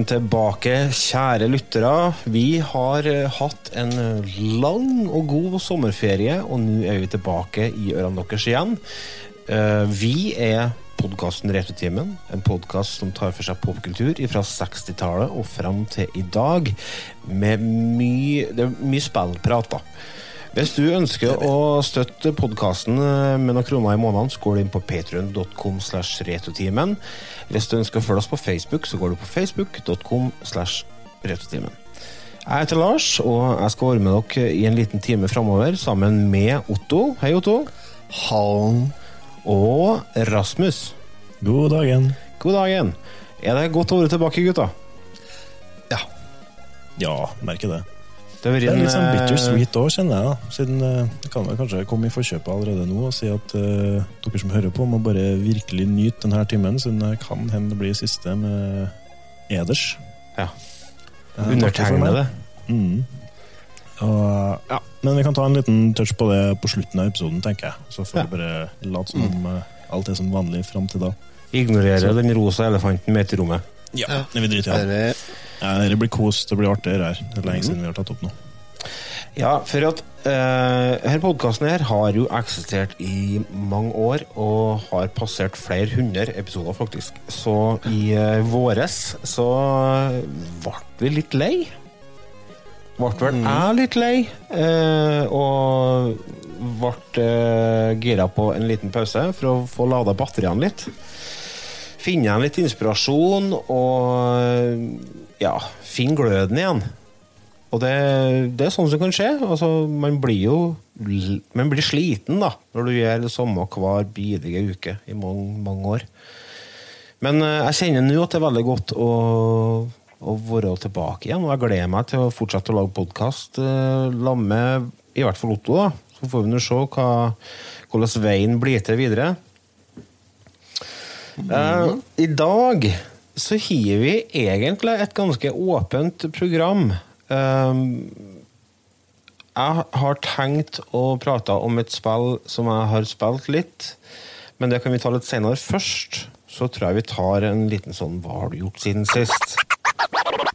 Velkommen tilbake, kjære lyttere. Vi har eh, hatt en lang og god sommerferie, og nå er vi tilbake i ørene deres igjen. Eh, Vi er podkasten Retrotimen, en podkast som tar for seg popkultur fra 60-tallet og fram til i dag, med mye, det er mye spillprat. da. Hvis du ønsker å støtte podkasten med noen kroner i måneden, så går du inn på patrion.com slash retrotimen. Hvis du ønsker å følge oss på Facebook, så går du på facebook.com slash. Jeg heter Lars, og jeg skal være med dere i en liten time framover sammen med Otto. Hei, Otto. Han Og Rasmus. God dagen. God dagen. Er det godt å være tilbake, gutta? Ja. Ja, merker det. Det Det er litt sånn eh, bittersweet òg, kjenner jeg. da. Siden Jeg Det kan vel kanskje komme i forkjøpet allerede nå og si at uh, dere som hører på, må bare virkelig nyte denne timen, siden det kan hende det blir siste med eders. Ja. Eh, Undertegnede. Mm. Og, ja. Men vi kan ta en liten touch på det på slutten av episoden, tenker jeg. Så får Ja. vi bare late som om eh, alt er som vanlig fram til da. Ignorere den rosa elefanten med i rommet. Ja, det vi driter i. Ja, det blir kos, det blir artig det her. Det er lenge siden vi har tatt opp nå. Ja, for at uh, her podkasten her har jo eksistert i mange år, og har passert flere hundre episoder, faktisk. Så i uh, våres så ble vi litt lei. Ble vel jeg litt lei, uh, og ble uh, gira på en liten pause for å få lada batteriene litt. Finne igjen litt inspirasjon og ja, finne gløden igjen. Og det, det er sånn som kan skje. Altså, man blir jo man blir sliten da, når du gjør det samme hver bidige uke i mange, mange år. Men eh, jeg kjenner nå at det er veldig godt å, å være tilbake igjen. Og jeg gleder meg til å fortsette å lage podkast uh, sammen med i hvert fall Otto. da. Så får vi nå se hva, hvordan veien blir til videre. Eh, I dag så har vi egentlig et ganske åpent program. Uh, jeg har tenkt å prate om et spill som jeg har spilt litt, men det kan vi ta litt senere. Først så tror jeg vi tar en liten sånn Hva har du gjort siden sist?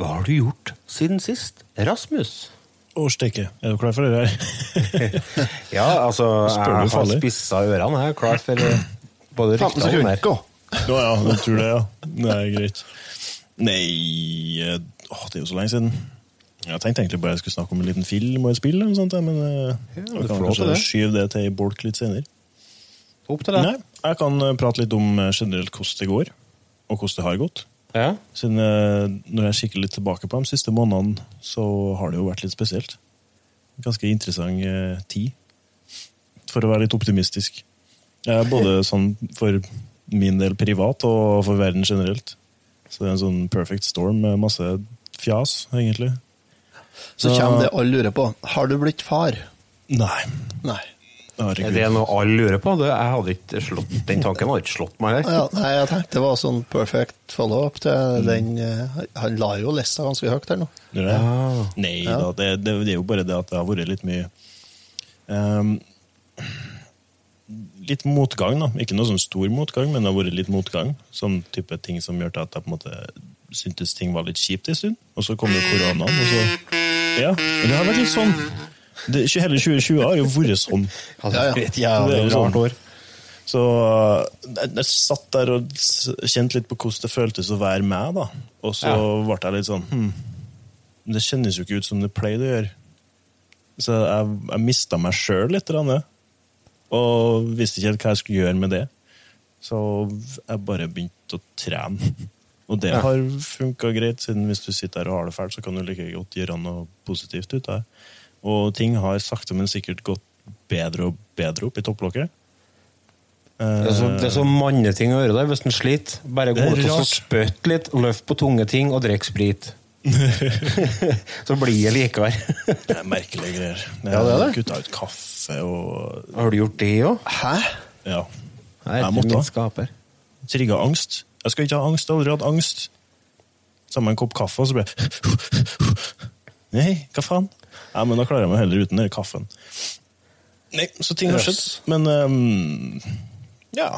Hva har du gjort siden sist? Rasmus? Å, steike. Er du klar for det her? Ja, altså, Spør jeg har spissa ørene. Jeg er klar for eh, både 15 rykter og mer. Å ja, du tror det, ja. Nei, greit. Nei eh, Åh, det er jo så lenge siden. Jeg tenkte egentlig bare jeg skulle snakke om en liten film og et spill, eller noe sånt, men eh, Ja, du kan kanskje det. skyve det til i bolk litt senere. Opp til deg. Nei, jeg kan prate litt om generelt hvordan det går, og hvordan det har gått. Ja. Siden eh, Når jeg kikker litt tilbake på de siste månedene, så har det jo vært litt spesielt. Ganske interessant eh, tid, for å være litt optimistisk. Eh, både sånn for min del privat og for verden generelt. Så det er en sånn perfect storm med masse fjas, egentlig. Så kommer det alle lurer på. Har du blitt far? Nei. Nei. Er det noe alle lurer på? Det, jeg hadde ikke slått, den tanken hadde ikke slått meg. Ja, nei, jeg tenkte det var sånn perfect follow-up til den eh, Han la jo lista ganske høyt her nå. Ja. Nei Ja. da, det, det, det er jo bare det at det har vært litt mye um, Litt motgang, da. Ikke noe sånn stor motgang, men det har vært litt motgang. Sånn type ting som gjør at jeg på en måte syntes ting var litt kjipt en stund. Og så kom jo koronaen, og så Ja, men det har vært litt sånn. Det, hele 2020 har jo vært sånn. Altså, Ja, ja. Et Det er jævlig jo sånn. rart år. Så jeg, jeg satt der og kjente litt på hvordan det føltes å være meg, da. Og så Ja. ble jeg litt sånn hm, Det kjennes jo ikke ut som det pleide å gjøre. Så jeg, jeg mista meg sjøl litt. grann, Og visste ikke helt hva jeg skulle gjøre med det. Så jeg bare begynte å trene. Og det Ja. har funka greit, siden hvis du sitter her og har det fælt, så kan du like godt gjøre noe positivt ut av det. Og ting har sakte, men sikkert gått bedre og bedre opp i topplokket. Det er, så, det er så manneting å gjøre der hvis en sliter. Bare gå ut og så spytte litt, løft på tunge ting og drikke sprit. Så blir det likere. Det er merkelige greier. Jeg Ja, det er det. kutta ut kaffe og Har du gjort det òg? Hæ? Ja. Nei, Jeg måtte. Trigga angst. Jeg skal ikke ha angst. Jeg har aldri hatt angst. Sammen med en kopp kaffe, og så ble jeg Nei, hva faen? Ja, men da klarer jeg meg heller uten den kaffen. Nei, så ting har skjedd. Men um, ja.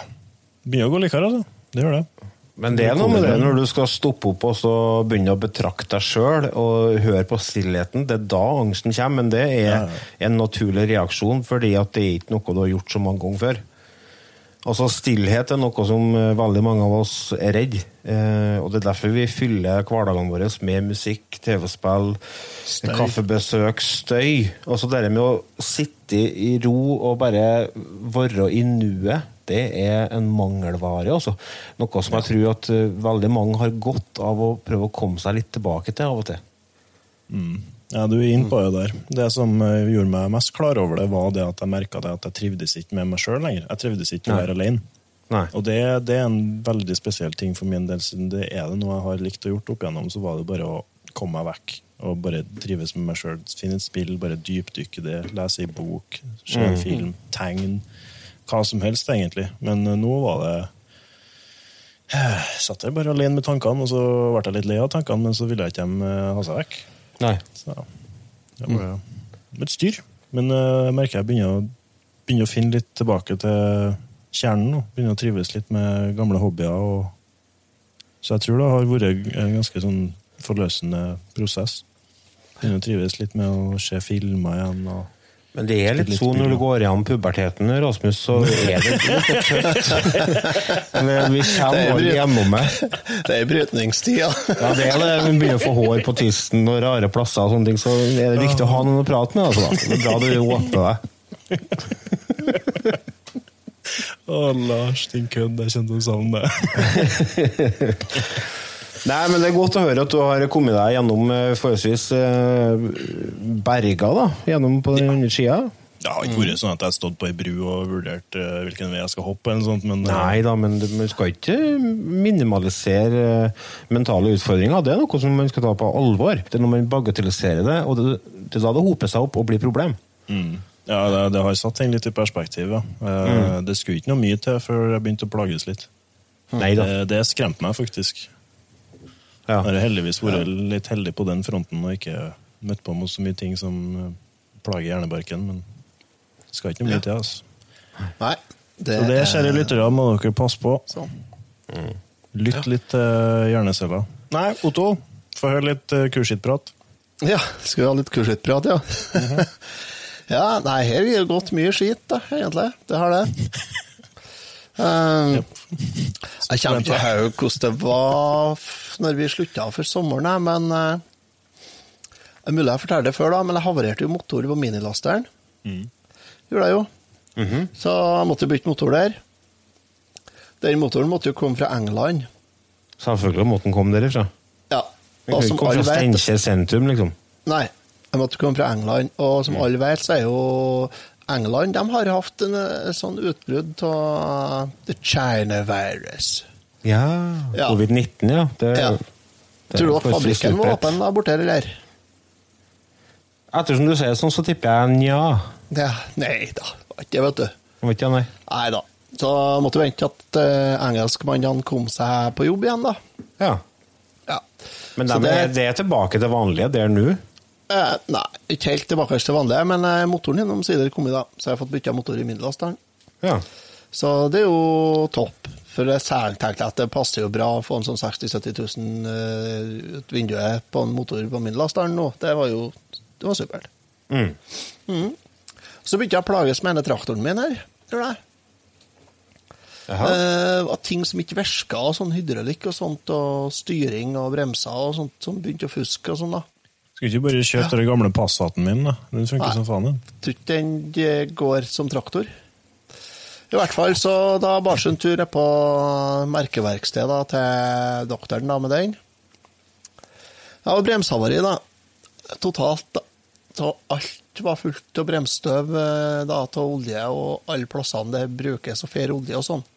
Begynner å gå likere, altså. Det gjør det. Men det er noe med det når du skal stoppe opp og så begynne å betrakte deg sjøl og høre på stillheten. Det er da angsten kommer, men det er en naturlig reaksjon, fordi at det er ikke noe du har gjort så mange ganger før. Altså Stillhet er noe som eh, veldig mange av oss er redd. Eh, og Det er derfor vi fyller hverdagene våre med musikk, TV-spill, kaffebesøk, støy. Altså det med å sitte i ro og bare være i nuet, det er en mangelvare. Også. Noe som jeg tror at eh, veldig mange har godt av å prøve å komme seg litt tilbake til av og til. Ja, du er inne på det der. Det som eh, gjorde meg mest klar over det, var det at jeg merka at jeg trivdes ikke med meg sjøl lenger. Jeg trivdes ikke med å være alene. Nei. Og det, det er en veldig spesiell ting for min del, siden det er det noe jeg har likt å gjort opp igjennom, så var det bare å komme meg vekk og bare trives med meg sjøl. Finne et spill, bare dypdykke det, lese ei bok, se en film, tegn. Hva som helst, egentlig. Men eh, nå var det Jeg satt der bare alene med tankene, og så ble jeg litt lei av tankene, men så ville jeg ikke dem eh, ha seg vekk. Nei. Så det var et styr. Men eh, jeg merker jeg begynner å, begynner å finne litt tilbake til kjernen nå. Begynner å trives litt med gamle hobbyer. Og... Så jeg tror det har vært en ganske sånn forløsende prosess. Begynner å trives litt med å se filmer igjen. og Men det er litt sånn når du går gjennom puberteten, Rasmus, så er det litt tøft. Men vi kommer er alle gjennom det. Det er brytningstida. Ja, det er det. Vi begynner å få hår på tissen og rare plasser og sånne ting, så er det viktig å ha noen å prate med. Altså. Det er bra du åpner deg. Å, Lars, din kødd. Jeg kjente å savne det. Nei, men det er godt å høre at du har kommet deg gjennom eh, forholdsvis eh, berga, da. Gjennom på den andre sida. Det har ikke vært sånn at jeg har stått på ei bru og vurdert eh, hvilken vei jeg skal hoppe, eller sånt, men Nei da, men du man skal ikke minimalisere mentale utfordringer. Det er noe som man skal ta på alvor. Det er når man bagatelliserer det, og det, det er da det hoper seg opp og blir problem. Mm. Ja, det, det har satt ting litt i perspektiv, ja. Mm. Det skulle ikke noe mye til før jeg begynte å plages litt. Nei da. Det, det skremte meg faktisk. Ja. Jeg har heldigvis vært litt heldig på den fronten og ikke møtt på med så mye ting som eh, plager hjernebarken, men det skal ikke noe mye til. altså. Nei. Det, Så det, kjære lyttere, må dere passe på. Mm. Lytt litt til hjerneceller. Nei, Otto, få høre litt uh, kurskittprat. Ja, skal vi ha litt kurskittprat, ja. ja, nei, her har det gått mye skit, da, egentlig. Det har det. Um, jeg kommer ikke til hvordan det var når vi slutta for sommeren, men uh, Det er mulig jeg forteller det før, da, men jeg havarerte jo motoren på minilasteren. Gjorde jeg jo. Så jeg måtte bytte motor der. Den motoren måtte jo komme fra England. Selvfølgelig måtte den komme derifra. Ja, og som alle fra vet sentrum, liksom. Nei, jeg måtte komme fra England. Og som alle vet, så er jo England De har hatt en eh, sånn utbrudd av the China virus. Ja, Ja. Covid-19, ja. Det, Ja. det Tror du at fabrikken var åpen der borte, eller? Ettersom du sier sånn, så tipper jeg nja. Ja, nei da, ikke vet du. Vet ikke, nei. Nei da. Så måtte vi vente at uh, engelskmannene kom seg på jobb igjen, da. Ja. Ja. Men dem det- det er tilbake til vanlige der nå. Eh, nei, ikke helt tilbake til vanlig, men eh, motoren din omsider i da. Så jeg har fått bytta motor i middelasteren. Ja. Så det er jo topp. For jeg tenkte at det passer jo bra å få en sånn 60 000-70 000 eh, ut vinduet på en motor på middelasteren nå. Det var jo det var supert. Mm. Så begynte jeg å plages med denne traktoren min her. tror jeg. Uh, var ting som ikke virka, sånn hydraulikk og sånt, og styring og bremser og sånt som begynte å fuske og sånn, da. Skal ikke bare kjøpe den gamle Passaten min, da? Den funker Nei. som faen, den. Tror ikke den eh, går som traktor. I hvert fall så da Barsen tur er på merkeverkstedet til doktoren da med den. Ja, og bremsehavari, da. Totalt, da. Så alt var fullt av bremsstøv eh, da, av olje, og alle plassene det brukes og fer olje og sånn.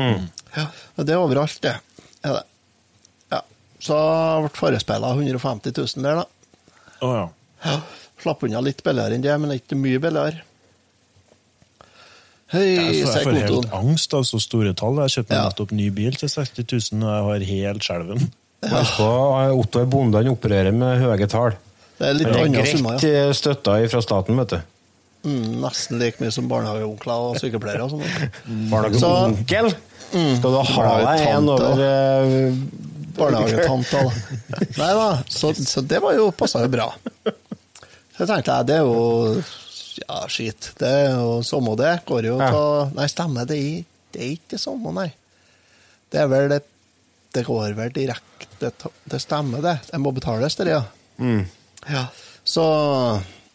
Mm. Ja, det er overalt, det. Ja, det. Ja. Så ble forespeila 150 000 der, da. Å ja. Ja, Slapp unna litt billigere enn det, men ikke mye billigere. Hei, Jeg får, jeg får helt angst av så store tall. Jeg kjøpte Ja. nettopp ny bil til 60 000, og jeg har helt skjelven. Ja. på, Otto er bonde, han opererer med høye tall. Det er litt summa, andre greit summer, ja. eh, støtta fra staten, vet du. Mm, nesten like mye som barnehageonkler og sykepleiere og sånn. Barnehageonkel. Skal du ha deg en over eh, Barnehagetanta, da. Nei da, så, så det var jo passa jo bra. Så jeg tenkte jeg, det er jo Ja, skit. Det er jo samme det. Går jo Ja. ta Nei, stemmer, det er, det er ikke det samme, nei. Det er vel det Det går vel direkte Det stemmer, det. Det må betales, det, ja. Mm. Ja. Så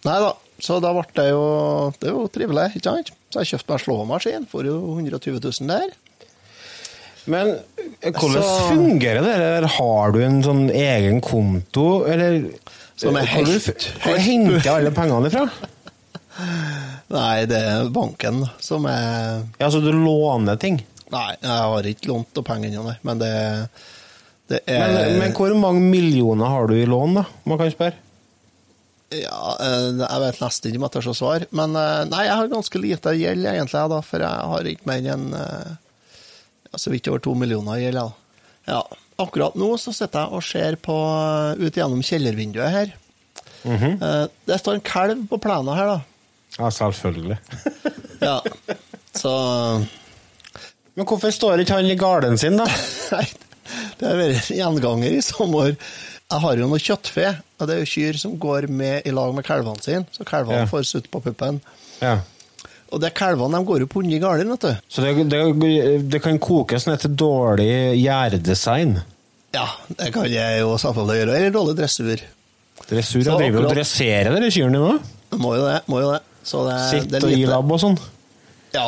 Nei da. Så da ble det jo Det er jo trivelig, ikke sant? Så jeg kjøpte meg slåmaskin. Får jo 120 000 der. Men hvordan Så- fungerer det? Eller Har du en sånn egen konto, eller Som er helt- du- Hvor henter henter alle pengene ifra? Nei, det er banken som er Ja, så du låner ting? Nei, jeg har ikke lånt noe penger ennå, nei. Men det, det er Men, men hvor mange millioner har du i lån, da? om Man kan spørre. Ja, eh, jeg vet nesten ikke om jeg tør å svare. Men eh, nei, jeg har ganske lite gjeld, egentlig, da, for jeg har ikke mer enn eh, så vidt over to millioner i gjeld. Ja. Akkurat nå så sitter jeg og ser på eh, ut gjennom kjellervinduet her. Eh, Det står en kalv på plenen her, da. Ja, selvfølgelig. Ja. Så Men hvorfor står ikke han i garden sin, da? Nei, det har vært en gjenganger i sommer. Jeg har jo noe kjøttfe, og det er jo kyr som går med i lag med kalvene sine, så kalvene Ja. får sutt på puppen. Ja. Og det kalvene de går jo på under garden, vet du. Så det, det, det kan kokes ned til dårlig gjærdesign. Ja, det kan jeg jo samtidig gjøre. Eller dårlig dressur. Dressur ja, og driver og akkurat- dresserer dere kyrne nå? Må jo det. må jo det. Så det, Sitt det er og gi labb og sånn? Ja,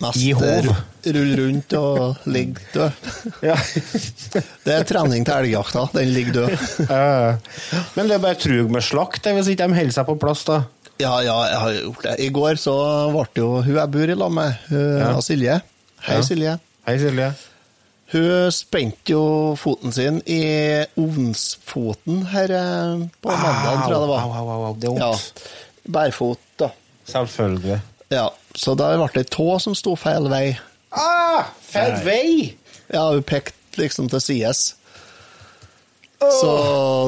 mest rulle rull rundt og ligge død. Ja. Det er trening til elgjakta. Den ligger død. Eh, Men det er bare trug med slakt, hvis ikke de holder seg på plass, da. Ja, ja, jeg har gjort det. I går så ble det jo hun jeg bor i lag med, Ja. Silje. Hei, Ja. Silje. Hei, Silje. Hun spente jo foten sin i ovnsfoten her eh, på mandag, tror jeg det var. Au, au, au, det er Ja. Bærfot, da. Selvfølgelig. Ja, så da ble det ei tå som sto feil vei. Ah, feil vei! Ja, hun pekte liksom til sides. Så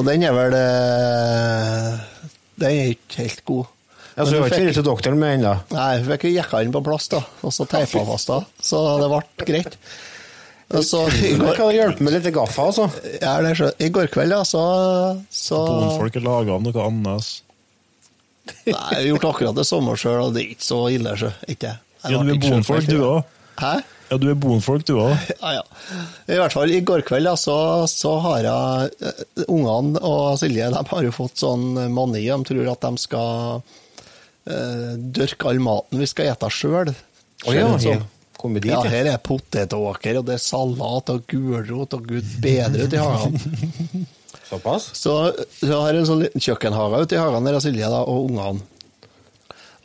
den er vel eh, Den er ikke helt god. Ja, så du har ikke fikk- til doktoren med ennå? Nei, vi fikk jekka den på plass, da, og så teipa fast, da. Så det ble greit. Og så i Det går, kan hjelpe med litt gaffa, altså. ja, det er så, I går kveld, ja, så, så Bonfolk har laga noe annet. Nei, jeg har gjort akkurat det samme sjøl, og det er ikke så ille, sjø. Ikke. Ja, du er bonfolk, du ferdig. òg. Hæ? Ja, du er bonfolk, du òg. Ja, ja. I hvert fall, i går kveld ja, så, så har jeg eh, Ungene og Silje de har jo fått sånn mani. De tror at de skal eh, dørke all maten vi skal ete sjøl. Å ja, ja. Dit, ja, her er potetåker, og det er salat og gulrot og gud bedre ute i hagen. Såpass? Så så har jeg en sånn liten kjøkkenhage ute i hagen der Silje da, og ungene.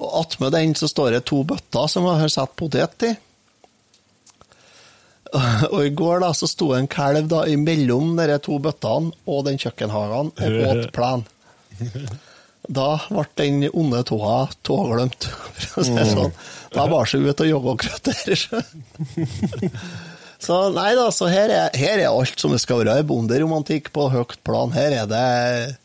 Og attmed den så står det to bøtter som jeg har satt potet i. Og i går da så sto en kalv da imellom de to bøttene og den kjøkkenhagen og åt plen. Da ble den onde tåa tåglemt, for å si det sånn. Da bar seg ut og jogga krøtter. Så nei da, så her er, her er alt som det skal være. i Bonderomantikk på høyt plan. Her er det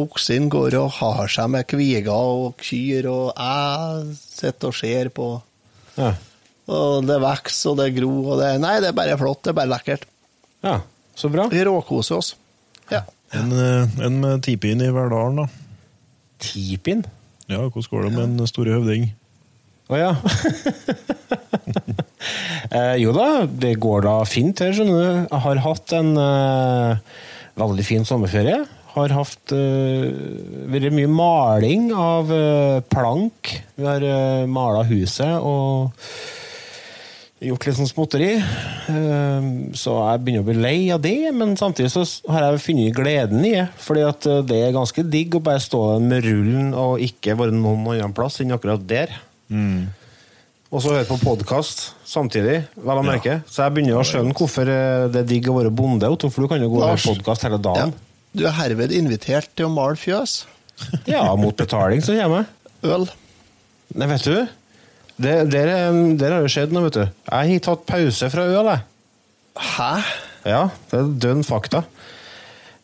Oksen går og har seg med kviger og kyr, og jeg sitter og ser på. Ja. Og det vokser, og det gror, og det Nei, det er bare flott. Det er bare lekkert. ja. Så bra. Vi råkoser oss. Ja. En, eh, en med tipin i Verdalen, da. Tipin? Ja, hvordan går det med en store høvding? Å ja. eh, jo da, det går da fint her, skjønner du. Jeg har hatt en eh, veldig fin sommerferie. Har hatt eh, vært mye maling av eh, plank. Vi har uh, mala huset og gjort litt sånn småtteri. Eh, så jeg begynner å bli lei av det, men samtidig så har jeg funnet gleden i det. Fordi at eh, det er ganske digg å bare stå med rullen og ikke være noen annen plass enn akkurat der. og så høre på podkast samtidig, vel å merke. Så jeg begynner å skjønne hvorfor eh, det er digg å være bonde, Otto, for du kan jo gå og høre podkast hele Ja. dagen. Du er herved invitert til å male fjøs. Ja, mot betaling så kommer jeg. Øl. Nei, vet du det, der, er- der har det skjedd noe, vet du. Jeg har tatt pause fra øl, jeg. Hæ? Ja, det er dønn fakta.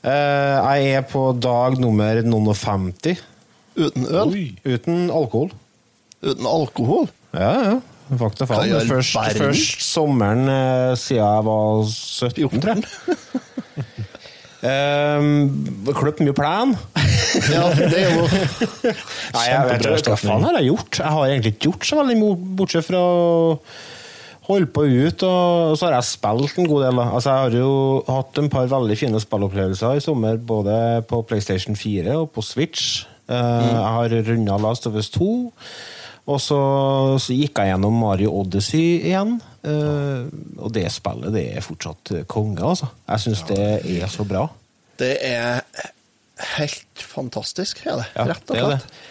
Eh, jeg er på dag nummer noen og 50 Uten øl? Oi. uten alkohol. Uten alkohol? Ja, ja. Fakta faen. Først, først sommeren eh, siden jeg var 17, tror jeg. Um, Klipp mye plen. Ja, det er jo Nei, jeg vet Kjempebra ikke, Hva faen har jeg gjort? Jeg har egentlig ikke gjort så veldig mye, bortsett fra å holde på ut, og så har jeg spilt en god del. Altså, jeg har jo hatt en par veldig fine spillopplevelser i sommer, både på PlayStation 4 og på Switch. Eh, Jeg har runda Last of Us 2. Og så, så gikk jeg gjennom Mario Odyssey igjen. Uh, og det spillet det er fortsatt konge, altså. Jeg syns det er så bra. Det er helt fantastisk, er det. Ja, Rett og slett.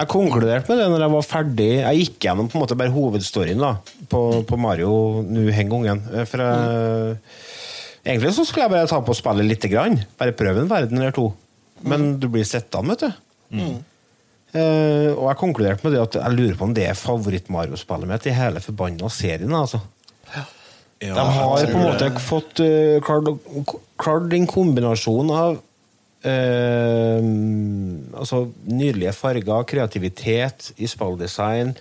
Jeg konkluderte med det når jeg var ferdig. Jeg gikk gjennom på en måte bare hovedstoryen da, på, på Mario nå den gangen. For jeg, Egentlig så skulle jeg bare ta på å spille lite grann. Bare prøve en verden eller to. Men du blir sittende, vet du. Eh, og jeg konkluderte med det at jeg lurer på om det er favoritt-Mario-spillet mitt i hele forbanna serien. altså. Ja, De har på en måte det. fått uh, klart, klart en kombinasjon av uh, altså nydelige farger, kreativitet i spilldesign.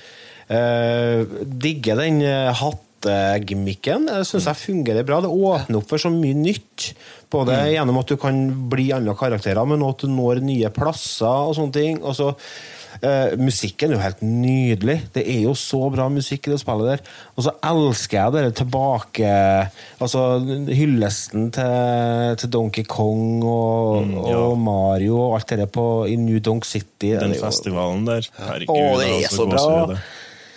Uh, digger den uh, hattegimmicken. Det syns jeg fungerer bra. Det åpner opp for så mye nytt. Både gjennom at du kan bli andre karakterer, men også at du når nye plasser og sånne ting. Og så Eh, musikken er jo helt nydelig. Det er jo så bra musikk i det spillet der. Og så elsker jeg det tilbake Altså hyllesten til, til Donkey Kong og, ja. og Mario og alt det der på, i New Donk City. Den er festivalen der. Herregud, Åh, det er altså, så bra.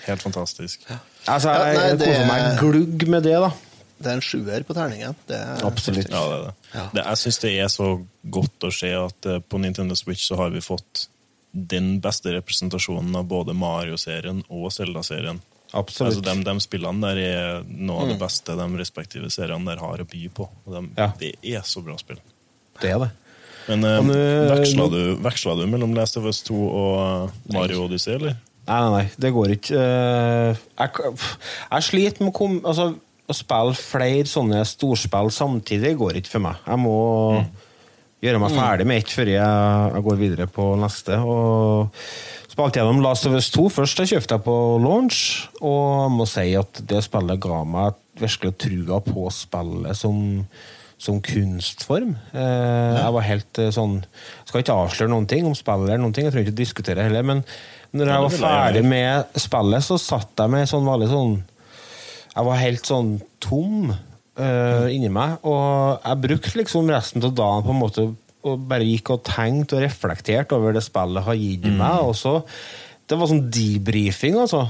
Helt fantastisk. Altså, Ja, nei, jeg det- koser meg glugg med det, da. Det er en sjuer på terningen. Det er Absolutt. Ja, det er det. det jeg syns det er så godt å se at eh, på Nintendo Switch så har vi fått den beste representasjonen av både Mario-serien og Zelda-serien. Absolutt. Altså, de, de spillene der er noe av det beste de respektive seriene der har å by på. Og de, Ja. Det er så bra spill. Det er det. Men eh, veksla, du, veksla du mellom Last of Us 2 og eh, Mario Odyssey, eller? Nei, nei, nei, det går ikke. Eh, Jeg, jeg sliter med å komme altså, Å spille flere sånne storspill samtidig går ikke for meg. Jeg må gjøre meg ferdig med ett før jeg, jeg går videre på neste. Og spilte gjennom Last of Us 2 først. Det kjøpte jeg på launch, og jeg må si at det spillet ga meg virkelig trua på spillet som som kunstform. Eh, Jeg var helt eh, sånn Skal ikke avsløre noen ting om spillet, eller noen ting, jeg trenger ikke diskutere heller, men når jeg var ferdig med spillet, så satt jeg med sånn veldig sånn Jeg var helt sånn tom uh, inni meg, og jeg brukte liksom resten av dagen på en måte og bare gikk og tenkte og reflekterte over det spillet har gitt meg. og så Det var sånn debrifing, altså.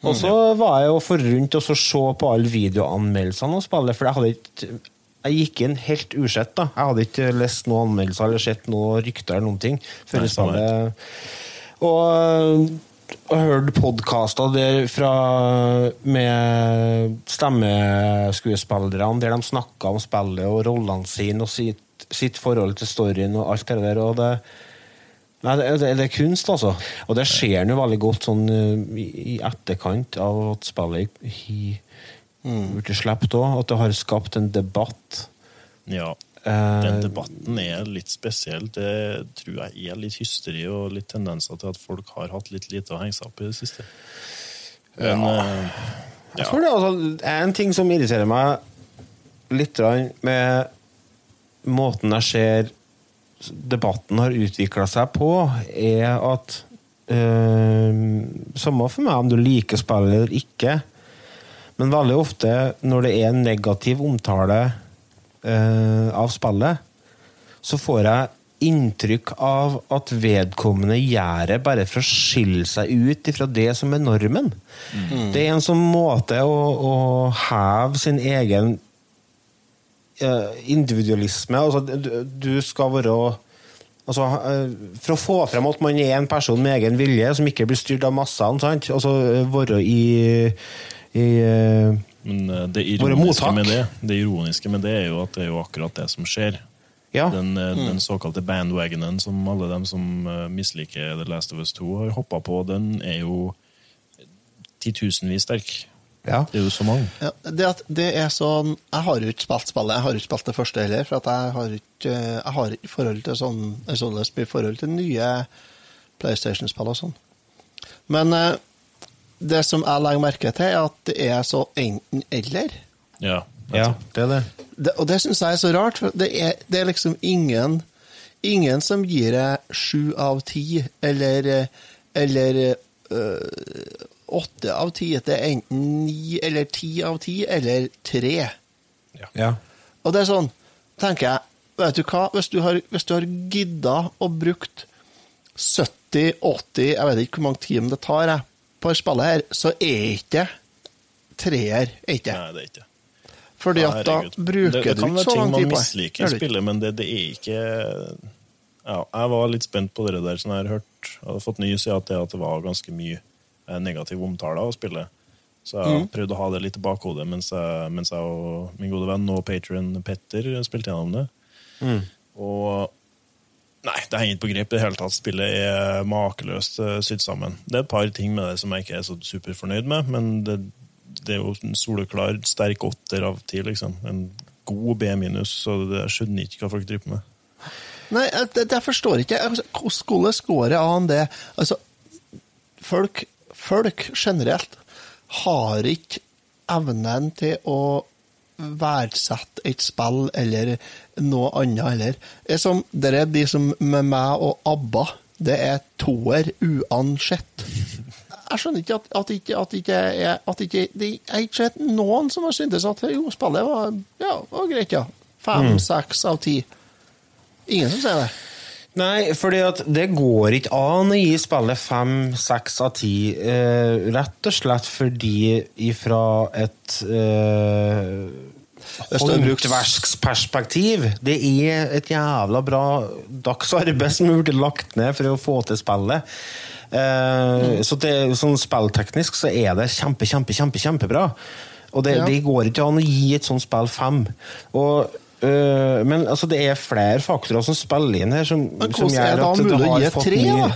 Og så var jeg jo for rundt og så se på alle videoanmeldelsene av spillet, for jeg hadde ikke jeg gikk inn helt usett. da. Jeg hadde ikke lest noen anmeldelser eller sett noen rykter eller noen ting. før Nei. Og, jeg hørte podkaster der fra med stemmeskuespillerne, der de snakka om spillet og rollene sine og sitt, sitt forhold til storyen og alt det der. og det Nei, det, det, det er kunst, altså. Og det ser nå veldig godt sånn eh, i, i etterkant av at spillet har blitt sluppet òg. At det har skapt en debatt. Ja. Eh, Den debatten er litt spesiell. Det tror jeg er litt hysteri og litt tendenser til at folk har hatt litt lite å henge seg opp i det siste. Men ja. Jeg tror det altså, en ting som irriterer meg litt med måten jeg ser debatten har utvikla seg på, er at eh, Samme for meg om du liker spillet eller ikke, men veldig ofte når det er en negativ omtale eh, av spillet, så får jeg inntrykk av at vedkommende gjør det bare for å skille seg ut fra det som er normen. Det er en sånn måte å, å heve sin egen uh, individualisme altså, du, du skal være Altså, eh, For å få frem at man er en person med egen vilje, som ikke blir styrt av massene. sant? Altså være i, i Men eh, det ironiske, med det, det ironiske med det er jo at det er jo akkurat det som skjer. Ja. Den, mm. den såkalte bandwagonen som alle dem som eh, misliker The Last of Us 2 har hoppa på, den er jo titusenvis sterk. ja. Det er jo så mange. Ja, det, at det er sånn Jeg har jo ikke spilt spillet, jeg har ikke spilt det første heller. For at jeg har ikke Jeg har ikke forhold til sånn sånn forhold til nye PlayStation-spill og sånn. Men eh, det som jeg legger merke til, er at det er så enten-eller. Ja, ja, det er det. Det, og det syns jeg er så rart, for det er, det er liksom ingen Ingen som gir deg sju av ti, eller Eller øh, åtte av ti. Det er enten ni eller ti av ti, eller tre. Ja. Og det er sånn, tenker jeg, vet du hva, hvis du har, hvis du har gidda og brukt 70-80, jeg vet ikke hvor mange timer det tar jeg, på spillet her, så er ikke treer, er ikke. Nei, det er ikke. Fordi at da bruker det, det du ikke så lang tid på det. Det kan være ting man misliker i spillet, men det, det er ikke ja, Jeg var litt spent på det der. som jeg har hørt, jeg hadde fått nys i at det, at det var ganske mye eh, negativ omtale av spillet. Så jeg Mm. prøvde å ha det litt i bakhodet mens jeg, mens jeg og min gode venn og patron Petter spilte gjennom det. Mm. Og Nei, det henger ikke på grep i det hele tatt. Spillet er makeløst eh, sydd sammen. Det er et par ting med det som jeg ikke er så superfornøyd med, men det, det er jo en soleklar sterk åtter av ti, liksom. En god B minus, så det, skjønner ikke hva folk driver med. Nei, det, det forstår ikke. Altså, Hvordan går det an det? Altså, folk, folk generelt har ikke evnen til å verdsette et spill eller noe annet heller. Det som, de som med meg og ABBA, det er toer uansett. Jeg skjønner ikke at, at ikke, at ikke, at ikke det, er ikke sett noen som har syntes at jo, spillet var, ja, var greit, ja. Fem, seks av ti. Ingen som sier det. Nei, fordi at det går ikke an å gi spillet fem, seks av ti. Eh, rett og slett fordi ifra et eh, håndverksperspektiv Det er et jævla bra dagsarbeid som er blitt lagt ned for å få til spillet. Eh, Så det, sånn spillteknisk så er det kjempe, kjempe, kjempe, kjempebra. Og det, Ja. det går ikke an å gi et sånt spill fem. Og, øh, men altså, det er flere faktorer som spiller inn her. Som, Men som hvordan er det da mulig å gi tre, mye-?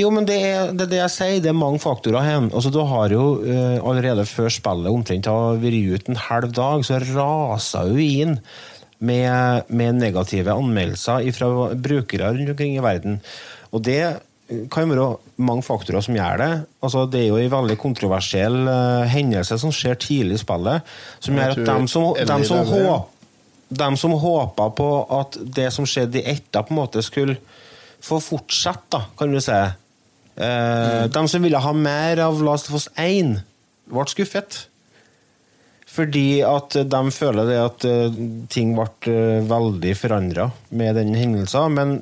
Jo, men det er, det er det jeg sier. Det er mange faktorer her. Altså, du har jo uh, allerede før spillet omtrent har vært ute en halv dag, så raser jo inn med, med negative anmeldelser fra brukere rundt omkring i verden. Og det kan være mange faktorer som gjør det. Altså, det er jo en veldig kontroversiell uh, hendelse som skjer tidlig i spillet, som gjør at dem som, dem som håper de som håpa på at det som skjedde i etta, på en måte skulle få fortsette, da, kan du si. Eh, De som ville ha mer av Last of Us 1, ble skuffet. Fordi at de føler det at eh, ting ble eh, veldig forandra med den hendelsen. Men,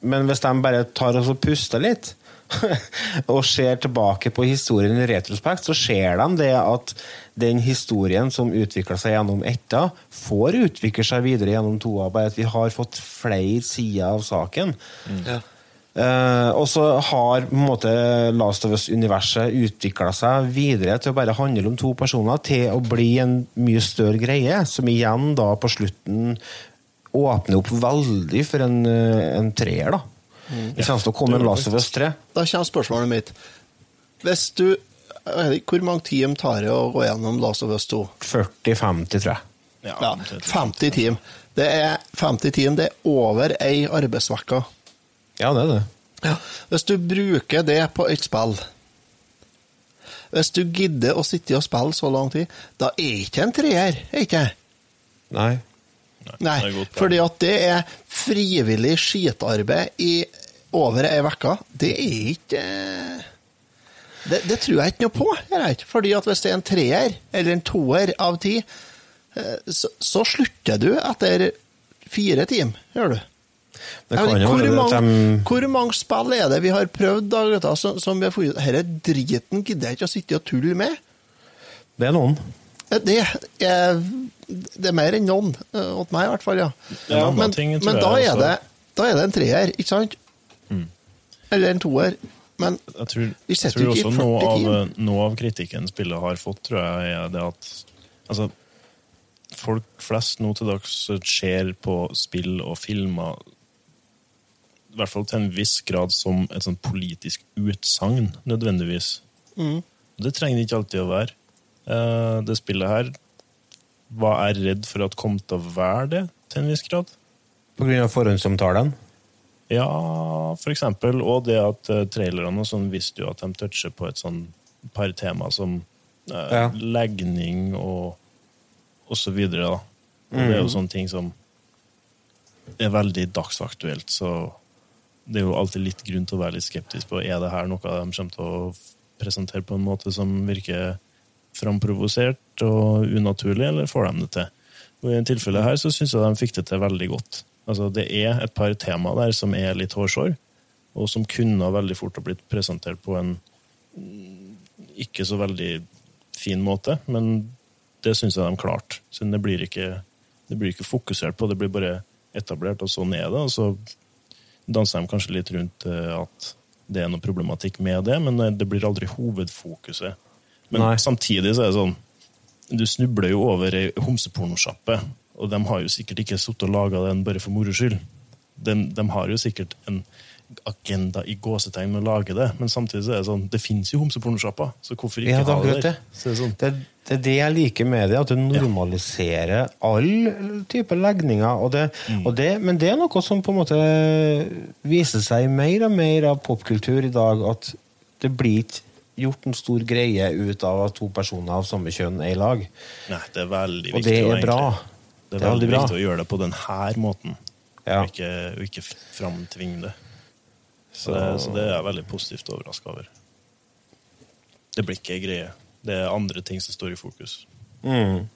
men hvis de bare tar og puster litt, og ser tilbake på historien i retrospekt, så ser de det at den historien som utvikla seg gjennom etta, får utvikle seg videre gjennom toa, bare at vi har fått flere sider av saken. Eh, og så har på en måte Last of Us-universet utvikla seg videre til å bare handle om to personer, til å bli en mye større greie, som igjen da på slutten åpner opp veldig for en, eh, en treer, da. Det kommer til å komme en Last of Us 3. Da kommer spørsmålet mitt. Hvis du Hvor mange timer tar det å gå gjennom Last of Us 2? 40-50, tror jeg. Ja, 50 timer. Det er 50 timer, det er over ei arbeidsuke. Ja, det er det. Ja. Hvis du bruker det på et spill Hvis du gidder å sitte og spille så lang tid, da er ikke en treer, er ikke det? Nei. Nei, poeng. fordi at det er frivillig skitarbeid i over ei uke. Det er ikke det, det tror jeg ikke noe på. Vet. Fordi at hvis det er en treer eller en toer av ti, eh, så, så slutter du etter fire timer, gjør du. Det kan jo hvor, være at mange, de hvor mange spill er det vi har prøvd da, gutta, som, som vi har funnet Denne driten gidder jeg ikke å sitte og tulle med. Det er noen. Det er, det er mer enn noen, eh, åt meg i hvert fall, ja. En men ting men da, er det, da er det en treer, ikke sant? Eller en toer. Men Jeg tror, Vi setter jo ikke også noe 40 av, noe av kritikken spillet har fått, tror jeg, er det at altså, folk flest nå til dags ser på spill og filmer i hvert fall til en viss grad som et sånn politisk utsagn, nødvendigvis. Det trenger det ikke alltid å være. Eh, Det spillet her var jeg redd for at kom til å være det, til en viss grad. På grunn av forhåndsomtalen. Ja, for eksempel. Og det at eh, trailerne og sånn visste jo at de toucher på et sånn par tema som eh, Ja. legning og, og så videre. Da. Og det er jo sånne ting som er veldig dagsaktuelt, så det er jo alltid litt grunn til å være litt skeptisk på er det her noe de kommer til å presentere på en måte som virker framprovosert og unaturlig, eller får de det til? Og I en tilfelle her så syns jeg de fikk det til veldig godt. Altså, det er et par tema der som er litt hårsår, og som kunne veldig fort ha blitt presentert på en ikke så veldig fin måte, men det syns jeg de klarte. Så det blir, ikke, det blir ikke fokusert på, det blir bare etablert, og sånn er det. Og så danser de kanskje litt rundt eh, at det er noe problematikk med det, men det blir aldri hovedfokuset. Men Nei. samtidig så er det sånn Du snubler jo over ei homsepornosjappe, og de har jo sikkert ikke sittet og laga den bare for moro skyld. De, de har jo sikkert en agenda i gåsetegn med å lage det, men samtidig så er det sånn Det fins jo homsepornosjapper, så hvorfor ikke Ja, ha det der? det. Så det er sånn, Det, det er det jeg liker med det, at det normaliserer all type legninger. Og det, Mm. og det, men det er noe som på en måte viser seg mer og mer av popkultur i dag, at det blir ikke gjort en stor greie ut av at to personer av samme kjønn er i lag. Nei, det er veldig Og det er bra. egentlig- Det Det er, er veldig veldig bra. viktig å gjøre det på denne måten, Ja. og, ikke, og ikke framtvinge det. Så, det. så det er jeg veldig positivt overraska over. Det blir ikke ei greie. Det er andre ting som står i fokus. Mm.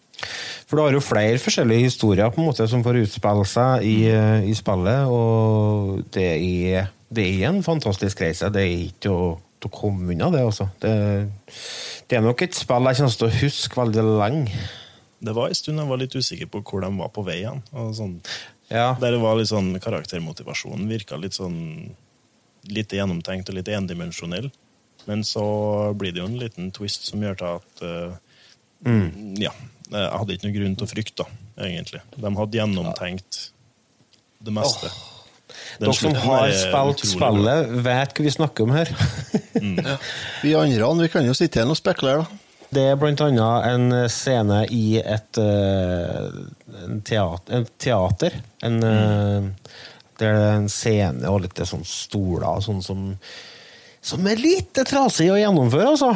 For du har jo flere forskjellige historier på en måte som får utspille seg i, eh, i spillet, og det er, det er en fantastisk reise. Det er ikke å, til å komme unna, det, altså. Det, det er nok et spill jeg kommer til å huske veldig lenge. Det var en stund jeg var litt usikker på hvor de var på vei hen. Sånn, Ja. der det var litt sånn karaktermotivasjonen virka litt sånn lite gjennomtenkt og litt endimensjonell. Men så blir det jo en liten twist som gjør til at eh, Ja. Jeg hadde ikke noen grunn til å frykte, egentlig. De hadde gjennomtenkt det meste. Den Dere som har spilt spillet, vet hva vi snakker om her. vi andre vi kan jo sitte igjen og spekulere, da. Det er blant annet en scene i et uh, en teater, en teater en, eh, Der det er en scene og litt sånn stoler sånn som Som er litt trasig å gjennomføre, altså.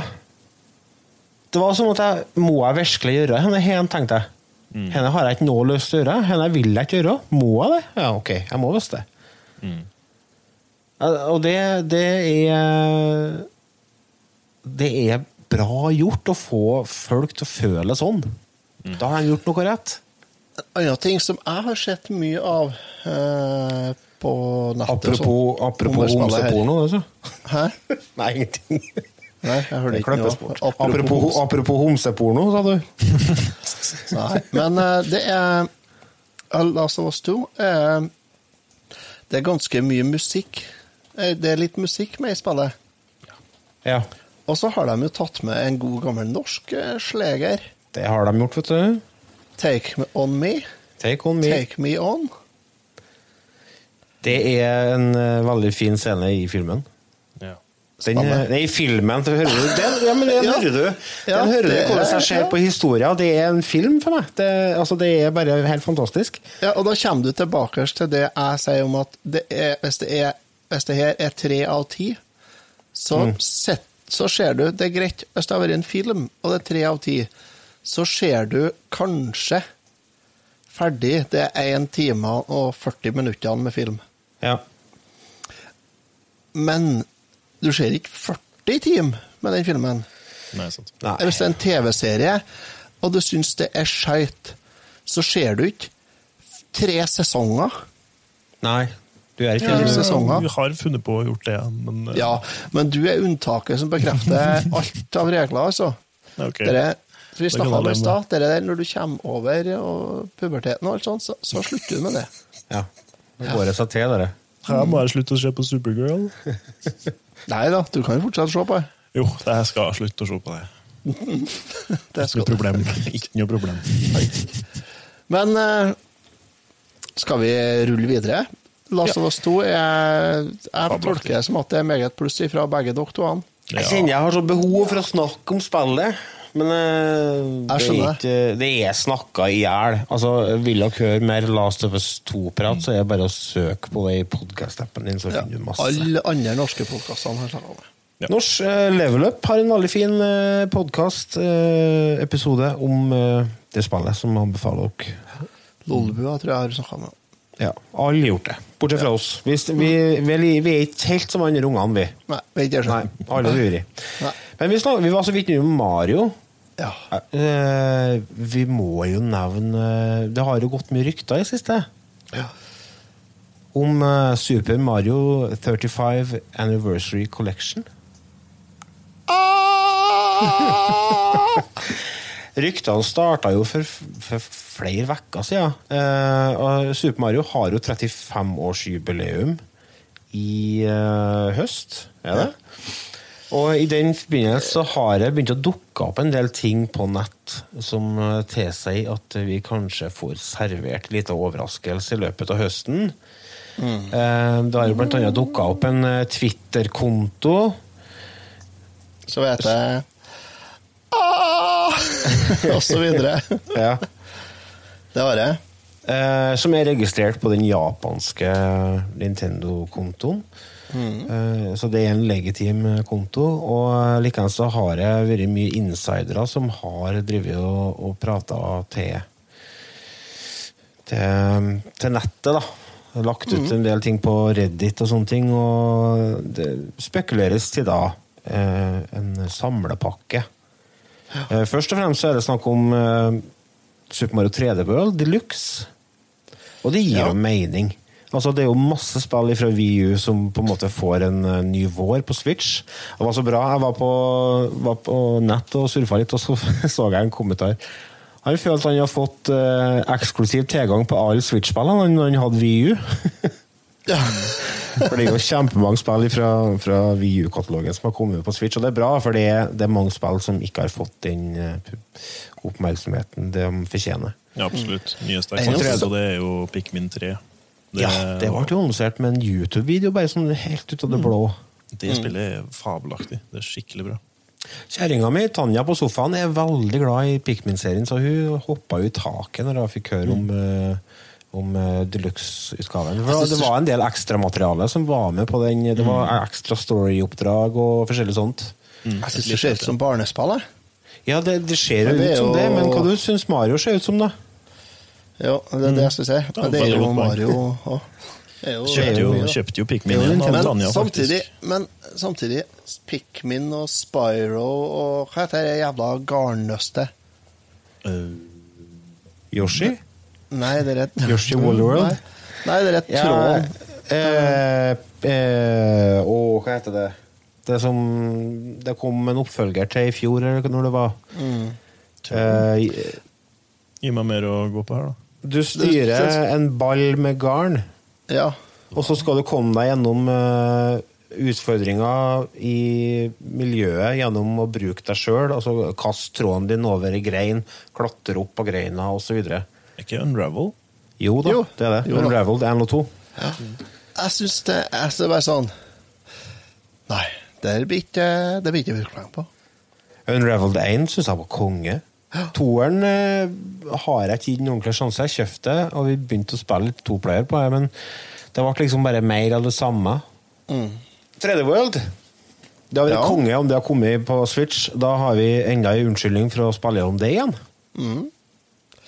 Det var som at jeg Må jeg virkelig gjøre henne hen, tenkte jeg. Henne har jeg ikke noe lyst til å gjøre. Henne vil jeg ikke gjøre. Må jeg det? Ja, ok, jeg må visst det. Eh, Og det, det er Det er bra gjort å få folk til å føle sånn. Da har de gjort noe rett. En annen ting som jeg har sett mye av eh, på nettet Apropos, sånn, apropos homseporno, altså. Hæ? Nei, ingenting. Nei, jeg hørte ikke noe. Apropos, apropos homseporno, sa du. Nei, men eh, det er Last of Us 2 er Det er ganske mye musikk. Eh, Det er litt musikk med i spillet. Ja, Og så har de jo tatt med en god gammel norsk eh, sleger. det har de gjort, vet du. Take Me On Me. Take on me. Take Me On. Det er en eh, veldig fin scene i filmen. Den, eh, nei, i filmen, det hører du. Den, ja, men den Ja. hører du. Ja, Den hører du hvordan jeg ser på historien. Det er en film for meg. Det, altså, det er bare helt fantastisk. Ja, og da kommer du tilbake til det jeg sier om at det er, hvis, det er, hvis det her er tre av ti, så, sett, så ser du Det er greit hvis det har vært en film, og det er tre av ti, så ser du kanskje ferdig det er 1 time og 40 minutter med film. Ja. Men du ser ikke 40 timer med den filmen. Nei, sant. Nei. Hvis det er en TV-serie, og du syns det er skeit, så ser du ikke tre sesonger. Nei, du er ikke Ja, sesonger. Vi har funnet på å gjort det, men eh, Ja, men du er unntaket som bekrefter alt av regler, altså. Okay. Dere, vi snakka om i stad, når du kommer over og puberteten og alt sånt, så, så slutter du med det. Ja. Nå går det seg til, dere. Her må jeg slutte å se på Supergirl. Nei da, du kan jo fortsatt se på det. Jo, jeg skal slutte å se på det. det Ikke skal noe du. problem. Ikke noe problem. Men eh, skal vi rulle videre? Last of Us 2 er Jeg tolker det som at det er meget pluss fra begge dere to. Jeg kjenner jeg har så behov for å snakke om spillet. Men uh, det, er ikke, det er snakka i hjel. Altså, vil dere høre mer Last of Us 2-prat, så er det bare å søke på det i podkast-appen din. så Ja. finner du masse. Alle andre norske podkastene har snakka om det. Ja. Norsk uh, Level Up har en veldig fin uh, podkast-episode om uh, det spillet, som anbefaler dere. Lollebua tror jeg har snakka om. Ja, alle har gjort det, bortsett fra oss. Vi, vi, vi, vi er ikke helt som andre ungene, vi. Nei, vi er ikke Nei, alle lurer. Nei. Men vi, snak, vi var så vidt innom Mario. Ja. Eh, vi må jo nevne Det har jo gått mye rykter i siste ja. om eh, Super Mario 35 Anniversary Collection. Ryktene starta jo for, for flere uker siden. Eh, og Super Mario har jo 35-årsjubileum i eh, høst, er det? Og i den forbindelse så har det begynt å dukke opp en del ting på nett som eh, tilsier at vi kanskje får servert en liten overraskelse i løpet av høsten. Mm. Det har jo blant annet dukka opp en eh, Twitter-konto Så vet jeg! Og så videre. ja, Det har jeg. Eh, som er registrert på den japanske Nintendo-kontoen. Eh, Så det er en legitim konto. Og likeens så har det vært mye insidere som har drevet og, og prata til, til til nettet, da. Lagt ut en del ting på Reddit og sånne ting, og det spekuleres til da eh, en samlepakke. Eh, først og fremst så er det snakk om eh, Super Mario 3D World Deluxe. Og det gir Ja. jo mening. Altså, det er jo masse spill fra VU som på en måte får en uh, ny vår på Switch. Det var så bra. Jeg var på, var på nett og surfa litt, og så så jeg en kommentar. Han følte han har fått uh, eksklusiv tilgang på alle Switch-spillene når han hadde VU. Ja. For det er jo kjempemange spill fra, fra VU-katalogen som har kommet på Switch, og det er bra, for det er, det er mange spill som ikke har fått den eh, oppmerksomheten de fortjener. Ja, absolutt. Nyeste eksempel på det er jo Pikmin 3. Det, ja, det ble jo annonsert med en YouTube-video bare sånn helt ut av det blå. det spillet er fabelaktig. Det er skikkelig bra. Kjerringa mi, Tanja på sofaen, er veldig glad i Pikmin-serien, så hun hoppa jo i taket når hun fikk høre om, eh, om eh, deluxe-utgaven. Det var en del ekstramateriale som var med på den. Det var ekstra story-oppdrag og forskjellig sånt. Jeg syns det ser ut som barnespill. Ja, det, det ser jo det ut som jo- det, men hva du syns Mario ser ut som, da? Jo, det er det jeg skal si. Men det er jo. Mario òg. Kjøpte jo, kjøpte jo Pikmin igjen av Men Tanja, samtidig, faktisk. men samtidig Pikmin og Spyro og hva heter det jævla garnnøstet? Uh, Yoshi? Nei, det er et Yoshi Wallworld? World? Nei, Nei, det er et tråd. eh, eh, Å, hva heter det? Det som Det kom en oppfølger til i fjor, eller når det var. Mm. Uh, Gi meg mer å gå på her, da. du styrer en ball med garn, Ja. og så skal du komme deg gjennom uh, utfordringer i miljøet gjennom å bruke deg sjøl. Altså kaste tråden din over i grein, klatre opp på greina osv. Er ikke Unravel? Jo da, Jo. det er det. Jo da. Unraveled 1 og 2. Jeg syns det, det er bare sånn Nei, det blir ikke det blir ikke brukt på. Unraveled 1 syns jeg var konge. Toeren eh, har jeg ikke gitt noen ordentlig sjanse. Jeg kjøpte det, og vi begynte å spille litt toplayer på det, men det ble liksom bare mer av det samme. Mm. 3D World. Det har vært Ja. konge om det har kommet på Switch. Da har vi enda en unnskyldning for å spille om det igjen. Mm.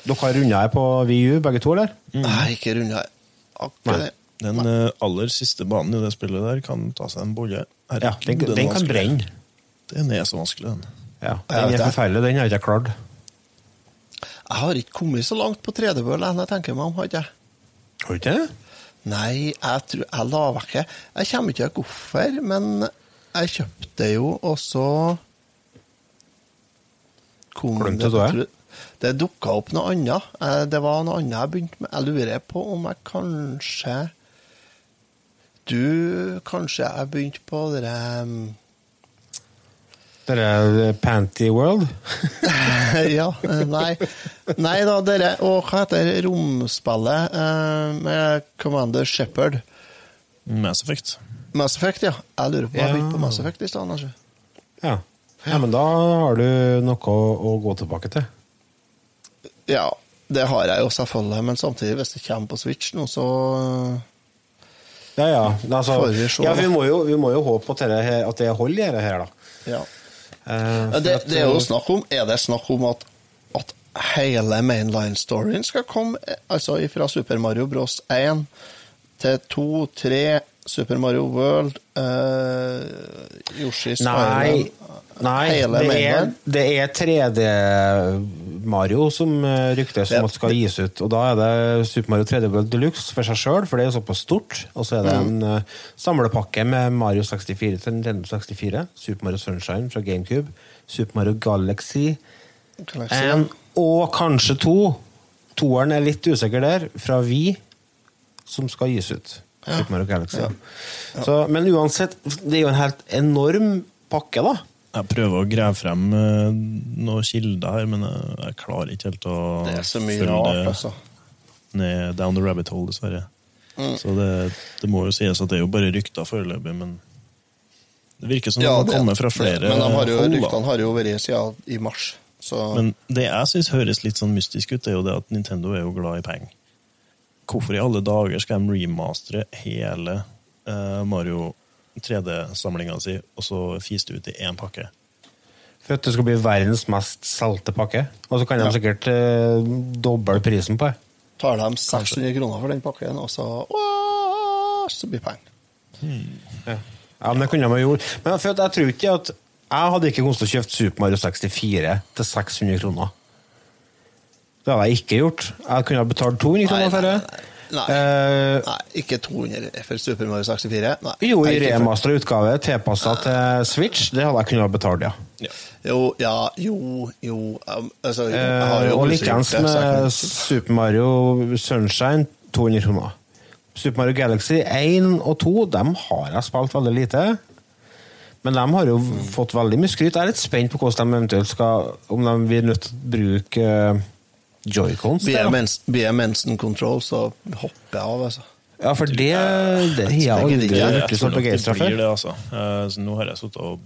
Dere har runda her på VU, begge to, eller? Nei, ikke runda akkurat det. Den eh, aller siste banen i det spillet der kan ta seg en bolle. Ja, den, er den kan brenne. Den er så vanskelig, den. Ja, den er forferdelig. Den har jeg ikke klart. Jeg har ikke kommet så langt på 3D-World enn jeg tenker meg om, har ikke jeg? Har ikke det? Nei, jeg tror jeg la vekk. Jeg kommer ikke til hvorfor, men jeg kjøpte jo, og så Glemte du det? det? dukka opp noe annet. Eh, Det var noe annet jeg begynte med. Jeg lurer på om jeg kanskje du, kanskje jeg begynte på det um, Dere eh, Panty World? Ja, nei. Nei da, dere Og hva heter romspillet eh, med Commander Shepherd? Mass Effect. Mass Effect, ja. Jeg lurer på om jeg Ja. begynte på Mass Effect i stedet. kanskje. Ja. ja. Men da har du noe å, å gå tilbake til. Ja, det har jeg jo selvfølgelig, men samtidig, hvis det kommer på Switch nå, så Ja, ja. Altså, vi ja vi, må jo, vi må jo håpe at det, at det holder, dette her, da. Ja. Uh, Det, at, det er jo eh, snakk om Er det snakk om at, at hele mainline-storyen skal komme eh, altså fra Super Mario Bros. 1 til 2, 3, Super Mario World, uh, Yoshi's Nei, Island nei det, er, det er 3D-Mario som eh, ryktes som skal gis ut. Og da er det Super Mario 3D World Deluxe for seg sjøl, for det er såpass stort. Og så er det Mm. en uh, samlepakke med Mario 64 til Nintendo 64, Super Mario Sunshine fra GameCube, Super Mario Galaxy Galaxy, en, og kanskje to. Toeren er litt usikker der, fra Vi, som skal gis ut. Super Mario Galaxy. Ja. Så, men uansett, det er jo en helt enorm pakke, da. Jeg prøver å grave frem eh, noen kilder her, men jeg, jeg klarer ikke helt å Det er så mye rart, altså. ned down the rabbit hole, dessverre. Mm. Så det, det må jo sies at det er jo bare rykter foreløpig, men det virker som Ja, det det- kommer fra flere Men har jo, hold. ryktene har jo vært siden i mars, så Men det jeg syns høres litt sånn mystisk ut, er jo det at Nintendo er jo glad i penger. Hvorfor i alle dager skal de remastre hele uh, Mario 3D-samlinga si, og så fise det ut i én pakke? For at det skal bli verdens mest solgte pakke. Og så kan de Ja. sikkert uh, doble prisen på det. tar de 600 kroner for den pakken, og så Åh, så blir penger. Ja. ja, men det kunne de ha gjort. Men for at jeg tror ikke at Jeg hadde ikke kommet til å kjøpt Super Mario 64 til 600 kroner. Det hadde jeg ikke gjort. Jeg kunne ha betalt 200 kroner for det. Nei, Eh, nei, ikke 200 for Super Mario 64. Nei. jo, i remastra utgave tilpassa til Switch, det hadde jeg kunnet ha betalt, ja. Jo, ja, jo, jo um, altså, jo Eh, jo og lyst likeens med Super Mario Sunshine, 200 kroner. Super Mario Galaxy 1 og 2 dem har jeg spilt veldig lite. Men de har jo fått veldig mye skryt. Jeg er litt spent på hvordan de eventuelt skal Om de blir nødt til å bruke uh, joycons. Blir jeg mens- blir jeg mensen control, så hopper jeg av, altså. Ja, for det, det har jeg aldri så begeistra for. det, altså. Eh, så nå har jeg sittet og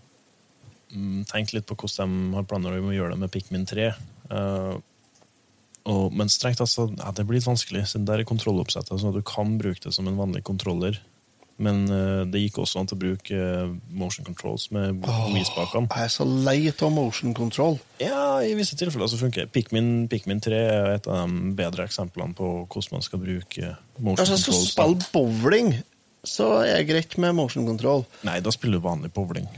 mm, tenkt litt på hvordan de har planer om å gjøre det med Pikmin 3. Eh, og, men strengt altså, ja, det blir litt vanskelig, siden det er kontrolloppsettet, sånn at du kan bruke det som en vanlig kontroller. Men uh, det gikk også an til å bruke eh, motion controls med Wii-spakene. Jeg er så lei av motion control. Ja, i visse tilfeller så funker det. Pikmin, Pikmin 3 er et av de bedre eksemplene på hvordan man skal bruke motion Altså, hvis controls. skal spill bowling, så er det greit med motion control. Nei, da spiller du vanlig bowling.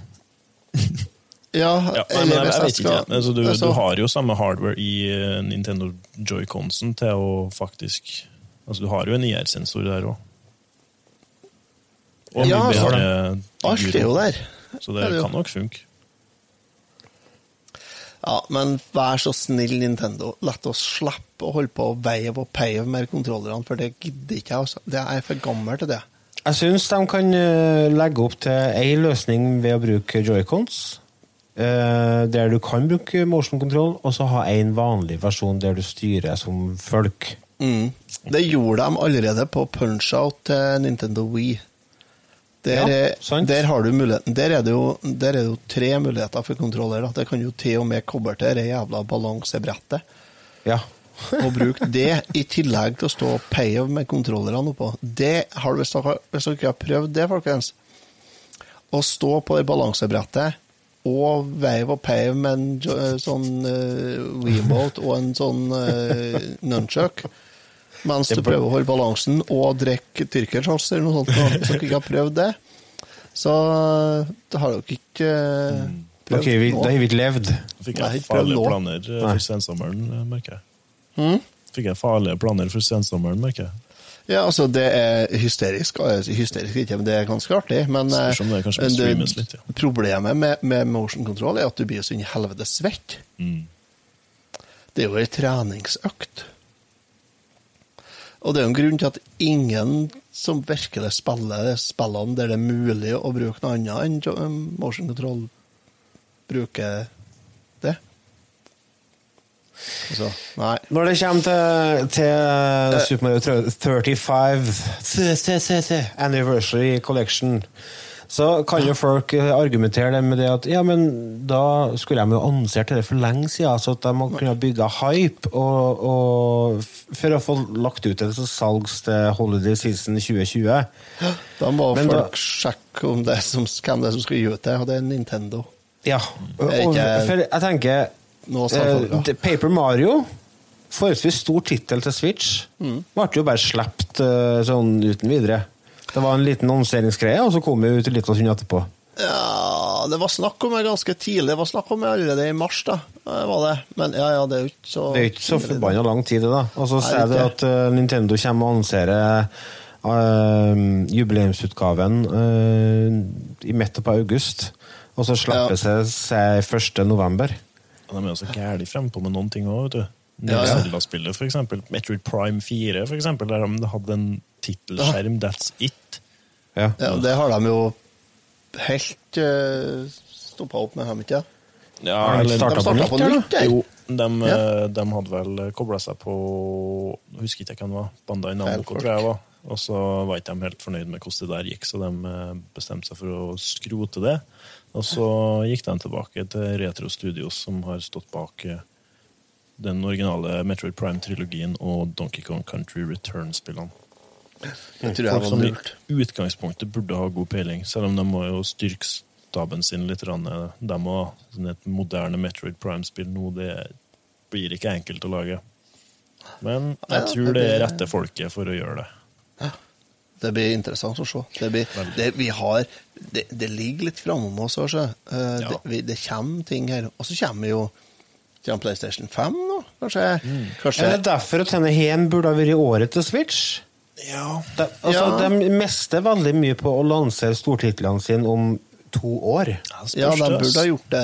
Ja, Ja, nei, men jeg, jeg vet ikke. Altså, du, du har jo samme hardware i eh, Nintendo Joy-Consen til å faktisk Altså, du har jo en IR-sensor der òg. Og Ja, mye altså, bedre Alt er jo der. Så det det kan nok funke. Ja, men vær så snill, Nintendo. La oss slippe å holde på å veive og peive med kontrollerne, for det gidder ikke jeg. Altså. Det er for gammel til det. Jeg syns de kan eh, legge opp til ei løsning ved å bruke joycons. eh, Der du kan bruke motion control, og så ha en vanlig versjon der du styrer som folk. Mm. Det gjorde de allerede på Punch-Out til Nintendo Wii. Der, Ja, er- der har du muligheten. Der er, det jo, der er det jo tre muligheter for kontroller. Da. Det kan jo til og med koble til det jævla balansebrettet. Ja. Og bruke det i tillegg til å stå og peive med kontrollerne oppå. Det har du, hvis dere, hvis dere ikke har prøvd det, folkens, å stå på det balansebrettet og veive og peive med en sånn uh, Weeboat og en sånn uh, nunchuck mens du prøver å holde balansen og drikke tyrkershots eller noe sånt. så Hvis dere ikke har prøvd det, så det har dere ikke prøvd okay, vi, nå. da har vi ikke levd. Fikk jeg farlige planer eh, for sensommeren, eh, merker jeg. Mm? Fikk jeg farlige planer for sensommeren, merker jeg. Ja, altså, det er hysterisk. altså, Hysterisk ikke, men det er ganske artig. Men det litt, ja. problemet med, med motion control er at du blir så inn i helvete svett. Mm. Det er jo ei treningsøkt. Og det er jo en grunn til at ingen som virkelig spiller spillene der det er mulig å bruke noe annet enn motion control, bruker det. Altså, nei. Når det kommer til, til Super Mario 35 Anniversary Collection, så kan jo folk eh, argumentere det med det at ja, men da skulle de jo annonsert det for lenge siden, så at de kunne bygga hype og, og for å få lagt ut det til salgs til Holiday Season 2020. Da må Men da- folk sjekke om det som, hvem det er som skal gi ut det, og det er Nintendo. Ja, og, for jeg tenker eh, Paper Mario, forholdsvis stor tittel til Switch, Mm. ble jo bare sluppet eh, sånn uten videre. Det var en liten annonseringsgreie, og så kom vi ut litt av stund etterpå. Ja, det var snakk om det ganske tidlig. Det var snakk om det allerede i mars, da. Var det. Men ja, ja, det er jo ikke så Det er ikke så forbanna lang tid, det, da. Og så sier du at uh, Nintendo kommer og annonserer uh, jubileumsutgaven uh, i midten på august. Og så slipper Ja. det seg 1. november. Ja, De er jo så gærent frempå med noen ting òg, vet du. Ja, ja. Zelda-spillet, for eksempel. Metroid Prime 4, for eksempel, der de hadde en tittelskjerm, That's It. Ja. Ja, det har de jo helt uh, stoppa opp med, har de ikke? Ja, de eller- startet De starta på nytt, der. Jo, de, Ja. eh, de hadde vel kobla seg på Jeg husker ikke hvem det var. Bandai Namco, Feil tror jeg det var. Og så var ikke de helt fornøyd med hvordan det der gikk, så de eh, bestemte seg for å skrote det. Og så gikk de tilbake til Retro Studios, som har stått bak eh, den originale Metroid Prime-trilogien og Donkey Kong Country Return-spillene. Det tror jeg var lurt. i utgangspunktet burde ha god peiling, selv om de må jo styrke staben sin litt. De må, sånn et moderne Metroid Prime-spill nå, det blir ikke enkelt å lage. Men jeg tror det er rette folket for å gjøre det. Det blir interessant å se. Det, blir, det, vi har, det, det ligger litt framom oss. Også. Eh, Ja. det, vi, det kommer ting her. Og så kommer jo kommer PlayStation 5 nå, kanskje. kanskje Er det derfor at denne hen burde ha vært året til Switch? Ja. De, altså, Ja. de mister veldig mye på å lansere stortitlene sine om to år. Ja, de burde ha gjort det.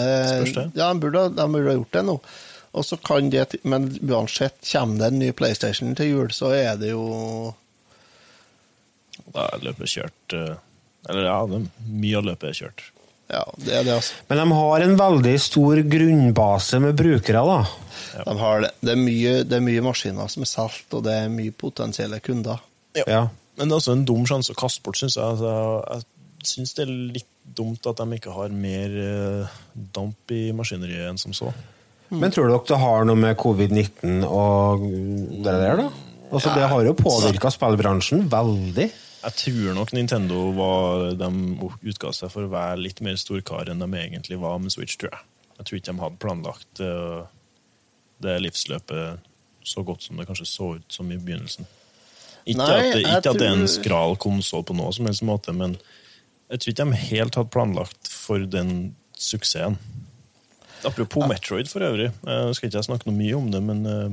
Ja, de burde, de burde ha gjort det nå. Og så kan det, Men uansett, kommer det en ny PlayStation til jul, så er det jo Da er løpet kjørt. eh, Eller ja, det, mye av løpet er kjørt. Ja, det er det, altså. Men de har en veldig stor grunnbase med brukere, da. De har det. Det, er mye, det er mye maskiner som er solgt, og det er mye potensielle kunder. Ja. Men det er også en dum sjanse å kaste bort, syns jeg. Altså, jeg syns det er litt dumt at de ikke har mer eh, damp i maskineriet enn som så. Men tror dere det har noe med covid-19 og det der, da? Altså, det har jo påvirka spillbransjen veldig. Jeg tror nok Nintendo var, de utga seg for å være litt mer storkar enn de egentlig var med Switch, tror jeg. Jeg tror ikke de hadde planlagt eh, det livsløpet så godt som det kanskje så ut som i begynnelsen. Ikke, Nei, at, det, ikke tror... at det er en skral konsoll på noe som helst måte, men jeg tror ikke de helt hadde planlagt for den suksessen. Apropos Metroid for øvrig, jeg skal ikke snakke noe mye om det, men eh,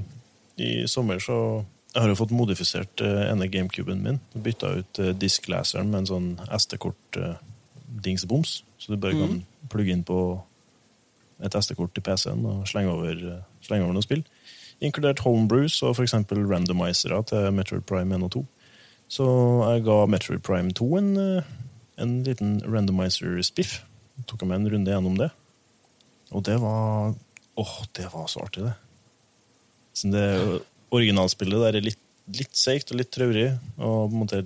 i sommer så Jeg har jo fått modifisert uh, ene gamecuben min. Bytta ut uh, diskleseren med en sånn SD-kort-dingseboms, så du bare kan plugge inn på et SD-kort til PC-en og slenge over, eh, slenge over noen spill. Inkludert homebrews og f.eks. randomizere til Metroid Prime 1 og 2. Så jeg ga Metroid Prime 2 en, eh, en liten randomizer-spiff. Tok meg en runde gjennom det. Og det var Åh, det var så artig, det. Så det originalspillet der er litt, litt seigt og litt traurig, og på en måte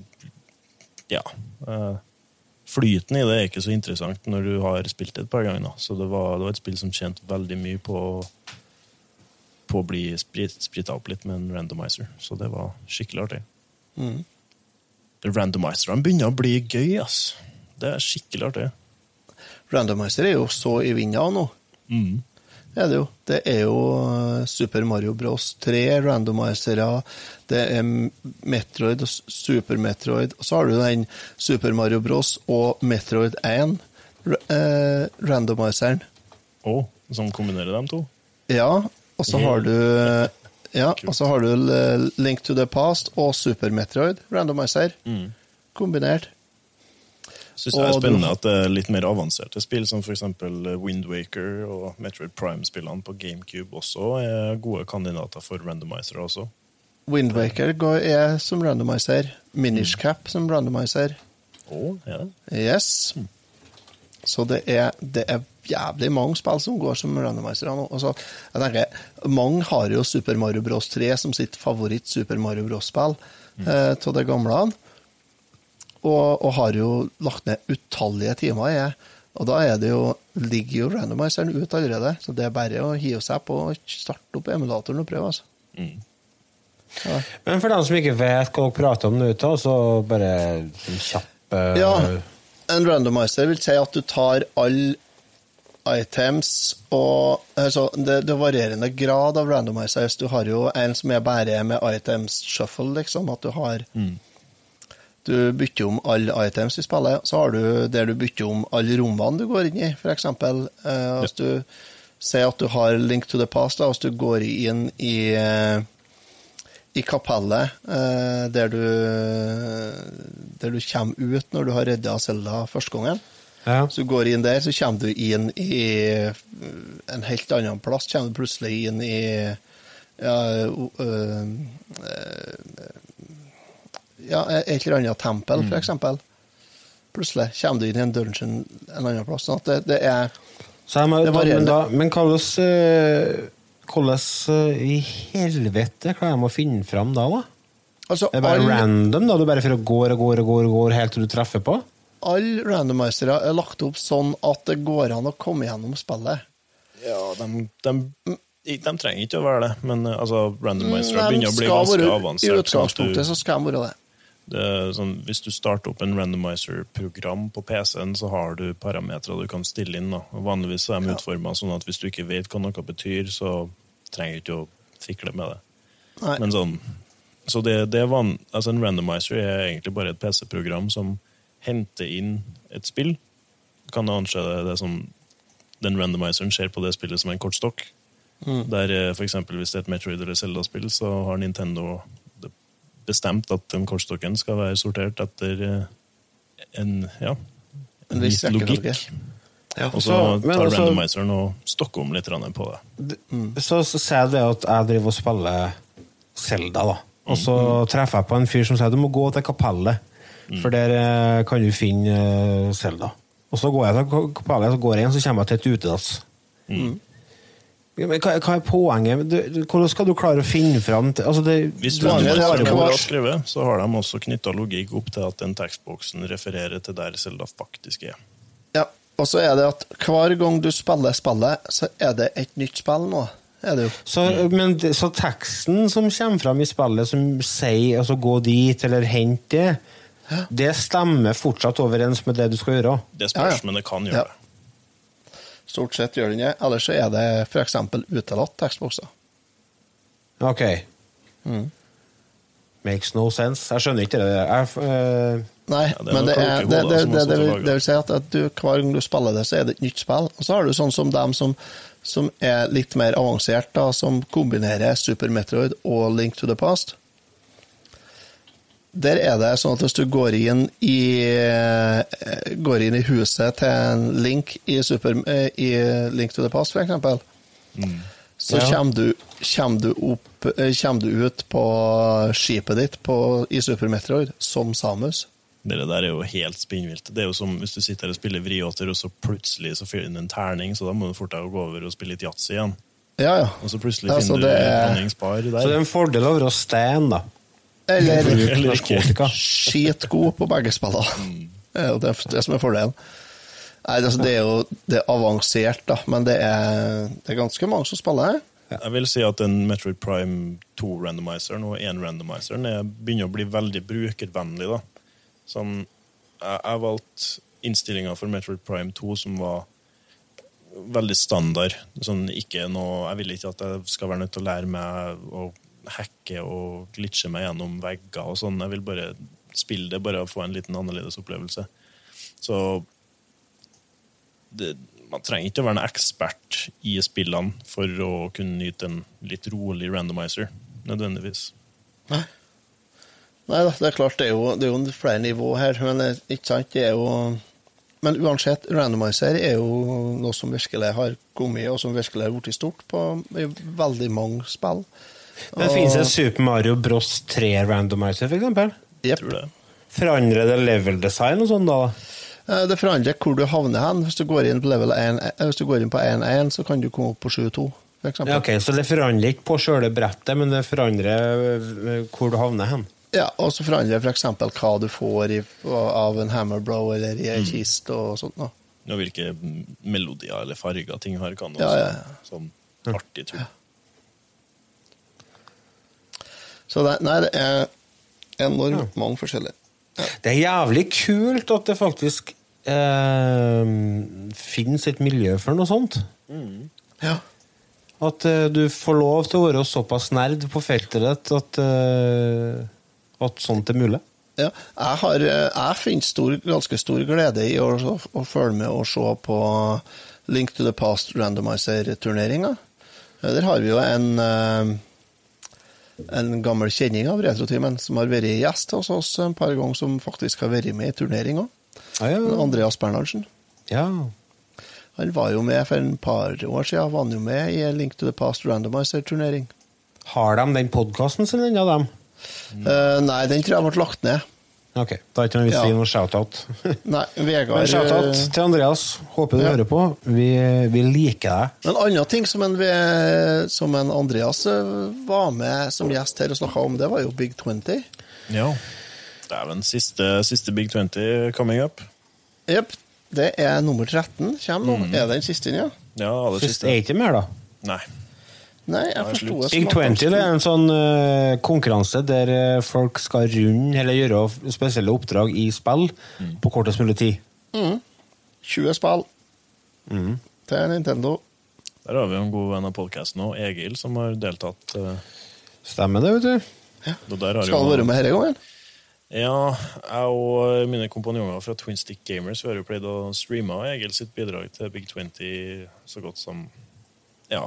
Ja. eh, Flyten i det er ikke så interessant når du har spilt det et par ganger. Så det var, det var et spill som tjente veldig mye på, på å bli sprit, sprita opp litt med en randomizer. Så det var skikkelig artig. Mm. Randomizerne begynner å bli gøy, ass. Det er skikkelig artig. Randomizer er jo så i vinda nå. Mm. Det er det jo. Det er jo eh, Super Mario Bros. 3, randomizere, det er Metroid og Super Metroid, og så har du den Super Mario Bros. og Metroid 1, ra- eh, randomizeren. Og som kombinerer dem to. Ja, og så har du ja, og så har du Link to the Past og Super Metroid, randomizer, Mm. kombinert. Syns det er spennende at det er litt mer avanserte spill, som f.eks. Windwaker og Metroid Prime-spillene på GameCube også er gode kandidater for randomizer også. Windwaker går- er som randomizer. Minish Cap som randomizer. Å, ja. Yes. Så det er, det er jævlig mange spill som går som randomizer nå. Og så, jeg tenker, mange har jo Super Mario Bros. 3 som sitt favoritt Super Mario Bros.-spill eh, av det gamle. Og, og har jo lagt ned utallige timer i det. Og da er det jo, ligger jo randomizeren ut allerede, så det er bare å hive seg på og starte opp emulatoren og prøve. altså. Ja. Men for dem som ikke vet hva dere prater om nå, så bare sånn kjapp uh... Ja, en randomizer vil si at du tar alle items og altså, det, det er varierende grad av randomizers. Du har jo en som er bare med items shuffle, liksom. At du har Du bytter om alle items i spillet. Så har du der du bytter om alle rommene du går inn i, f.eks. Eh, hvis du sier at du har Link to the Past, da, hvis du går inn i eh, i kapellet, eh, der du der du kommer ut når du har redda Selda første gangen. Ja. Så du går inn der, så kommer du inn i en helt annen plass. Kommer du plutselig inn i ja, ja, et eller annet tempel, for eksempel. Plutselig kommer du inn i en dungeon en annen plass. Sånn at det, det er jeg da, men, da, men hvordan Hvordan i helvete klarer de å finne fram da, da? Altså, Det er bare all- random, da? Du bare for å går og går og går, og går helt til du treffer på? Alle randomizere er lagt opp sånn at det går an å komme gjennom spillet. Ja, de, de, de trenger ikke å være det, men eh, altså, randomizere Men begynner å bli ganske være- I avansert. sånn utgangspunktet så skal de være det. det sånn, hvis du starter opp en randomizer-program på PC-en, så har du parametere du kan stille inn. Da. Vanligvis så er de Ja. utforma sånn at hvis du ikke vet hva noe betyr, så trenger du ikke å fikle med det. Nei. Men sånn, så det, det van, altså En randomizer er egentlig bare et PC-program som henter inn et spill. Du kan anse det, det som den randomizeren ser på det spillet som en kortstokk. Der eh, for eksempel Hvis det er et Metroid eller Zelda-spill, så har Nintendo bestemt at den kortstokken skal være sortert etter eh, en, ja, En viss logikk. Ja, Og så tar altså- randomizeren og stokker om litt på det. Så, så sier jeg det at jeg driver og spiller Zelda, da. Og så treffer jeg på en fyr som sier du må gå til kapellet, for der eh, kan du finne Selda. Zelda. Og så går jeg til så går jeg inn, så kommer jeg til et utedass. Ja, Men hva, hva er poenget? Du, hvordan skal du klare å finne fram til altså det, Hvis du- har skrevet, så har de også knytta logikk opp til at den tekstboksen refererer til der Selda faktisk er. Ja, og så er det at hver gang du spiller spillet, så er det et nytt spill nå. Er det jo. Så, men, så teksten som kommer fram i spillet, som sier altså, 'gå dit' eller 'hent det', det stemmer fortsatt overens med det du skal gjøre? Det spørs, ja. men det kan gjøre Ja. det. Stort sett gjør den det. Ellers så er det f.eks. utelatt tekstbokser. Ok. Makes no sense. Jeg skjønner ikke det. Jeg, uh... Nei, Ja, det er men det, er, det, det, det, det, vil, det vil si at, at du, hver gang du spiller det, så er det et nytt spill. Og så har du sånn som dem som, som er litt mer avansert, da, som kombinerer Super Metroid og Link to the Past. Der er det sånn at hvis du går inn i, eh, går inn i huset til en Link i, Super, eh, i Link to the Past, for eksempel, så Ja. kommer, du, kommer, du opp, eh, kommer du ut på skipet ditt på, i Super Metroid som Samus. Det der er jo helt spinnvilt. Det er jo som hvis du sitter her og spiller vriåter, og så plutselig så fyller du inn en terning, så da må du fort deg gå over og spille litt yatzy igjen. Ja, ja. Og så plutselig Ja, så finner du en dronning Spar der. så det er en fordel å være stand, da. Eller narkotika. skitgod på begge spillene. Det er jo det, det som er fordelen. Nei, altså, det er jo det er avansert, da, men det er, det er ganske mange som spiller. Jeg vil si at den Metroid Prime 2-randomiseren og 1-randomizeren er- begynner å bli veldig brukervennlig. da. Sånn, jeg, jeg valgte innstillinga for Metroid Prime 2 som var veldig standard. Sånn, ikke noe, jeg vil ikke at jeg skal være nødt til å lære meg å hacke og glitche meg gjennom vegger og sånn. Jeg vil bare spille det, bare få en liten annerledes opplevelse. Så det, man trenger ikke å være en ekspert i spillene for å kunne nyte en litt rolig randomizer, nødvendigvis. Nei da, det er klart, det er jo, det er jo flere nivå her, men det, ikke sant, det er jo Men uansett, randomizer er jo noe som virkelig har kommet, og som virkelig har blitt stort på veldig mange spill. Men finnes det Super Mario Bros 3 Randomizer, for. Tror det. Forandrer det level design og sånn, da? Eh, Det forandrer hvor du havner hen. Hvis du går inn på level 1, eh, hvis du går inn på 1-1, så kan du komme opp på 7-2, for eksempel. Ja, okay, Så det forandrer ikke på sjøle brettet, men det forandrer øh, hvor du havner hen? Ja, og så forandrer det f.eks. hva du får i, av en hammerbrow eller i ei kiste og sånt. Da. Og hvilke melodier eller farger ting har, kan Ja, også. ja, ja. Sånn artig tull. Så det, nei, det er enormt mange forskjellige. Det er jævlig kult at det faktisk eh, finnes et miljø for noe sånt. Ja. At eh, du får lov til å være såpass nerd på feltet ditt at, eh, at sånt er mulig. Ja, jeg, har, eh, jeg finner stor, ganske stor glede i å, å følge med og se på Link to the Past Randomizer-turneringa. Der har vi jo en, eh, en gammel kjenning av Retrotimen som har vært gjest hos oss en par ganger, som faktisk har vært med i turnering òg. Ja, ja. Andreas Bernhardsen. ja. Han var jo med for en par år siden var han jo med i Link to the Past Randomizer-turnering. Har de den podkasten sin ennå, dem? Uh, nei, den tror jeg ble lagt ned. Ok, da er det ikke noe vits i Ja. noen shout-out. Nei, Men shout-out eh, til Andreas. Håper du Ja. hører på. Vi, vi liker deg. En annen ting som en, som en Andreas eh, var med som gjest her og snakka om, det var jo Big 20. Ja. Dæven, siste, siste Big 20 coming up. Jepp. Det er nummer 13. Kjem nå. Mm. Er det den siste inn, ja? Ja, det Sist siste. er ikke mer, da. Nei. Nei, jeg forstod forsto det Big 20 det er en sånn uh, konkurranse der eh, folk skal runde eller gjøre spesielle oppdrag i spill på kortest mulig tid. 20 spill Mm. til Nintendo. Der har vi en god venn av podkasten òg, Egil, som har deltatt. Uh... Stemmer det, vet du. Ja. der har Skal han være med denne gangen? Ja, jeg og mine kompanjonger fra Twin Stick Gamers vi har jo pleid å streame Egil sitt bidrag til Big 20 så godt som ja,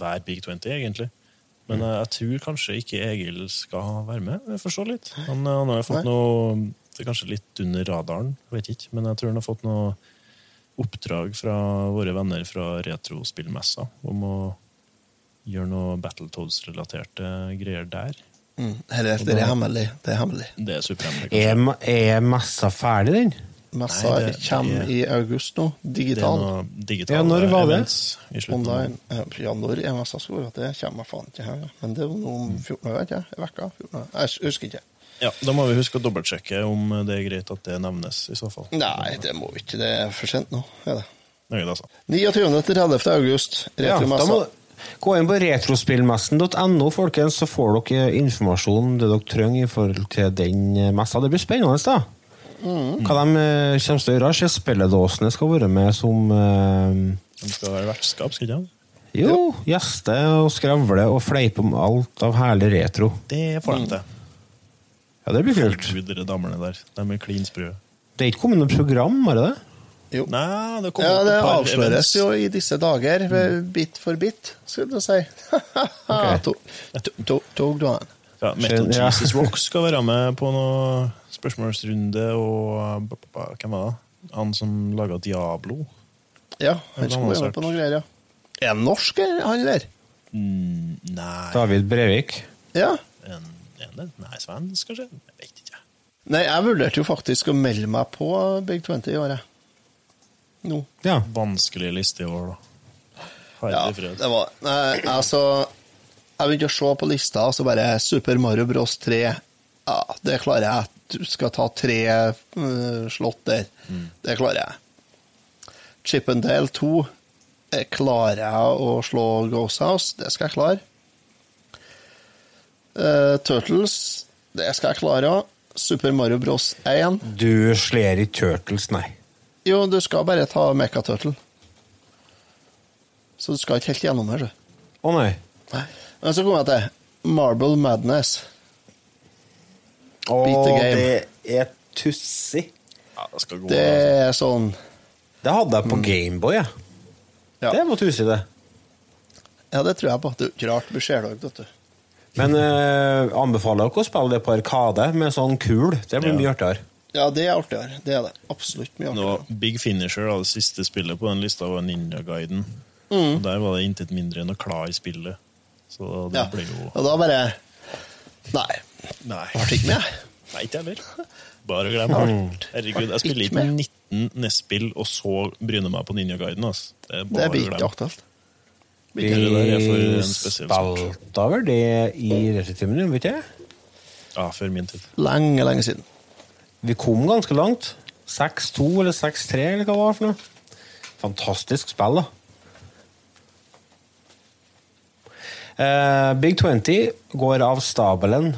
hver Big 20, egentlig. Men mm. jeg tror kanskje ikke Egil skal være med. Jeg forstår litt. Han, eh, han har fått Nei. noe Det er kanskje litt under radaren, jeg vet ikke. Men jeg tror han har fått noe oppdrag fra våre venner fra retrospillmessa om å gjøre noe Battletoads-relaterte greier der. Mm. Dette det er hemmelig. Det er hemmelig. Det er superhemmelig. Er, er messa ferdig, den? Messa Nei, det- kommer det i august nå. Det er Digital. noe digital Ja, når var det? Online. Eh, Ja, når er messa stor? Det kommer jeg faen ikke her. Men det er jo noe om 14 dager, ikke? En uke? Jeg husker ikke. Ja, Da må vi huske å dobbeltsjekke om det er greit at det nevnes, i så fall. Nei, det må vi ikke. Det er for sent nå. Er det. Nei, altså. 29.-30. august. Ja, da Retromessa. må Gå inn på retrospillmessen.no, folkens, så får dere informasjon det dere trenger i forhold til den eh, messa. Det blir spennende, da. Mm. Hva de eh, kommer til å gjøre? Se spilledåsene skal være med som uh, De skal være vertskap, skal ikke de? Jo, gjeste og skravle og fleipe om alt av herlig retro. Det får de til. Ja, det blir kult. Gud, damene der. De er klin sprø. Det er ikke kommet noe program, er det det? Jo. Nei, det Ja, det avsløres jo i disse dager, ved bit for bit, skal du si. Ok. To- to- to- Tog du han? Ja, Metal Jesus Rock skal være med på noe spørsmålsrunde, og hvem var det? Han som laga Diablo? Ja, han skal var være med på noe greier, ja. Er han norsk, han der? Mm, nei David Brevik. Ja. en, en, Nei, svensk, kanskje? Jeg vet ikke. Nei, jeg vurderte jo faktisk å melde meg på Big 20 i året. Nå. Ja. Vanskelig liste i år, da. Har Ja, det var Nei, altså Jeg begynte å se på lista, og så bare Super Mario Bros 3. Ja, det klarer jeg. Du skal ta tre slått slott der. Det klarer jeg. Chippendale 2 jeg klarer jeg å slå Ghost House. Det skal jeg klare. Uh, Turtles, det skal jeg klare òg. Super Mario Bros 1. Du sler i Turtles, nei. Jo, du skal bare ta Mecha Turtle. Så du skal ikke helt gjennom her, så. Å nei. Nei. Men så kommer jeg til Marble Madness. Beat the game. det er tussig. Ja, det gå. Det altså. er sånn Det hadde jeg på Gameboy, jeg. Ja, Det var tussig, det. ja det tror jeg på. Det er ikke rart det blir vet du. Men eh, anbefaler dere å spille det på Arkade med sånn kul. Det blir Ja. mye artigere. Ja, det er artigere. Det er det. Absolutt mye Nå, artigere. Big Finisher, da, det siste spillet på den lista, var Ninja-guiden. Mm. Og Der var det intet mindre enn å kla i spillet. Så det Ja. ble jo Og da bare Nei, Nei. ble ikke med. Nei, ikke heller. Bare glem alt. Herregud, jeg spiller Ikke med 19 NES-spill, og så bryner meg på Ninja Guiden. Altså. Det er Det bare aktuelt. Vi det er spesiell sak. spilte vel det i Retretimen, gjorde vi ikke? Ja, før min tid. Lenge, lenge siden. Vi kom ganske langt. 6-2 eller 6-3, eller hva det var for noe. Fantastisk spill, da. Uh, Big 20 går av stabelen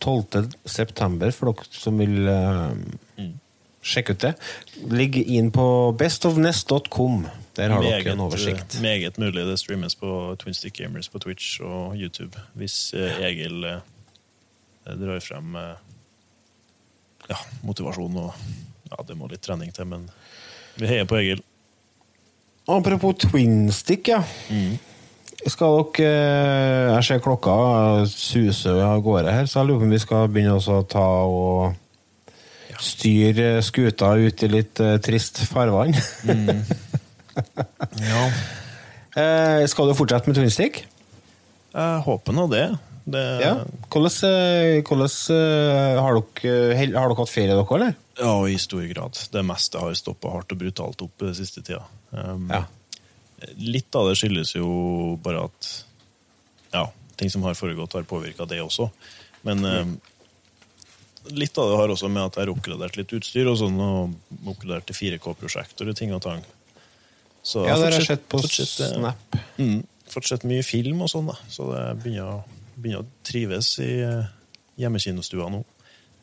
12. september, for dere som vil eh, sjekke ut det. Ligg inn på bestofnest.com. Der har dere en oversikt. eh, meget mulig det streames på Twinstick Gamers på Twitch og YouTube. Hvis uh, Egil uh, drar frem ja, motivasjon og Ja, det må litt trening til, men vi heier på Egil. Apropos twinstick, ja. Skal dere eh, Jeg ser klokka suser av gårde her, så jeg lurer på om vi skal begynne å ta og styre skuta ut i litt eh, trist farvann. Ja. Eh, skal du fortsette med twinstick? Jeg håper nå det. det Ja. Hvordan, hvordan har, dere, har dere hatt ferie, dere, eller? Ja, i stor grad. Det meste har stoppa hardt og brutalt opp den siste tida. Um, Ja. Litt av det skyldes jo bare at ja, ting som har foregått, har påvirka det også. Men um, litt av det har også med at jeg har oppgradert litt utstyr og sånn, og oppgradert til 4K-prosjektor og ting og tang. Så Ja, det har jeg sett på fortsatt, eh, Snap. Mm, fortsatt mye film og sånn, da. Så det begynner, begynner å trives i eh, hjemmekinostua nå.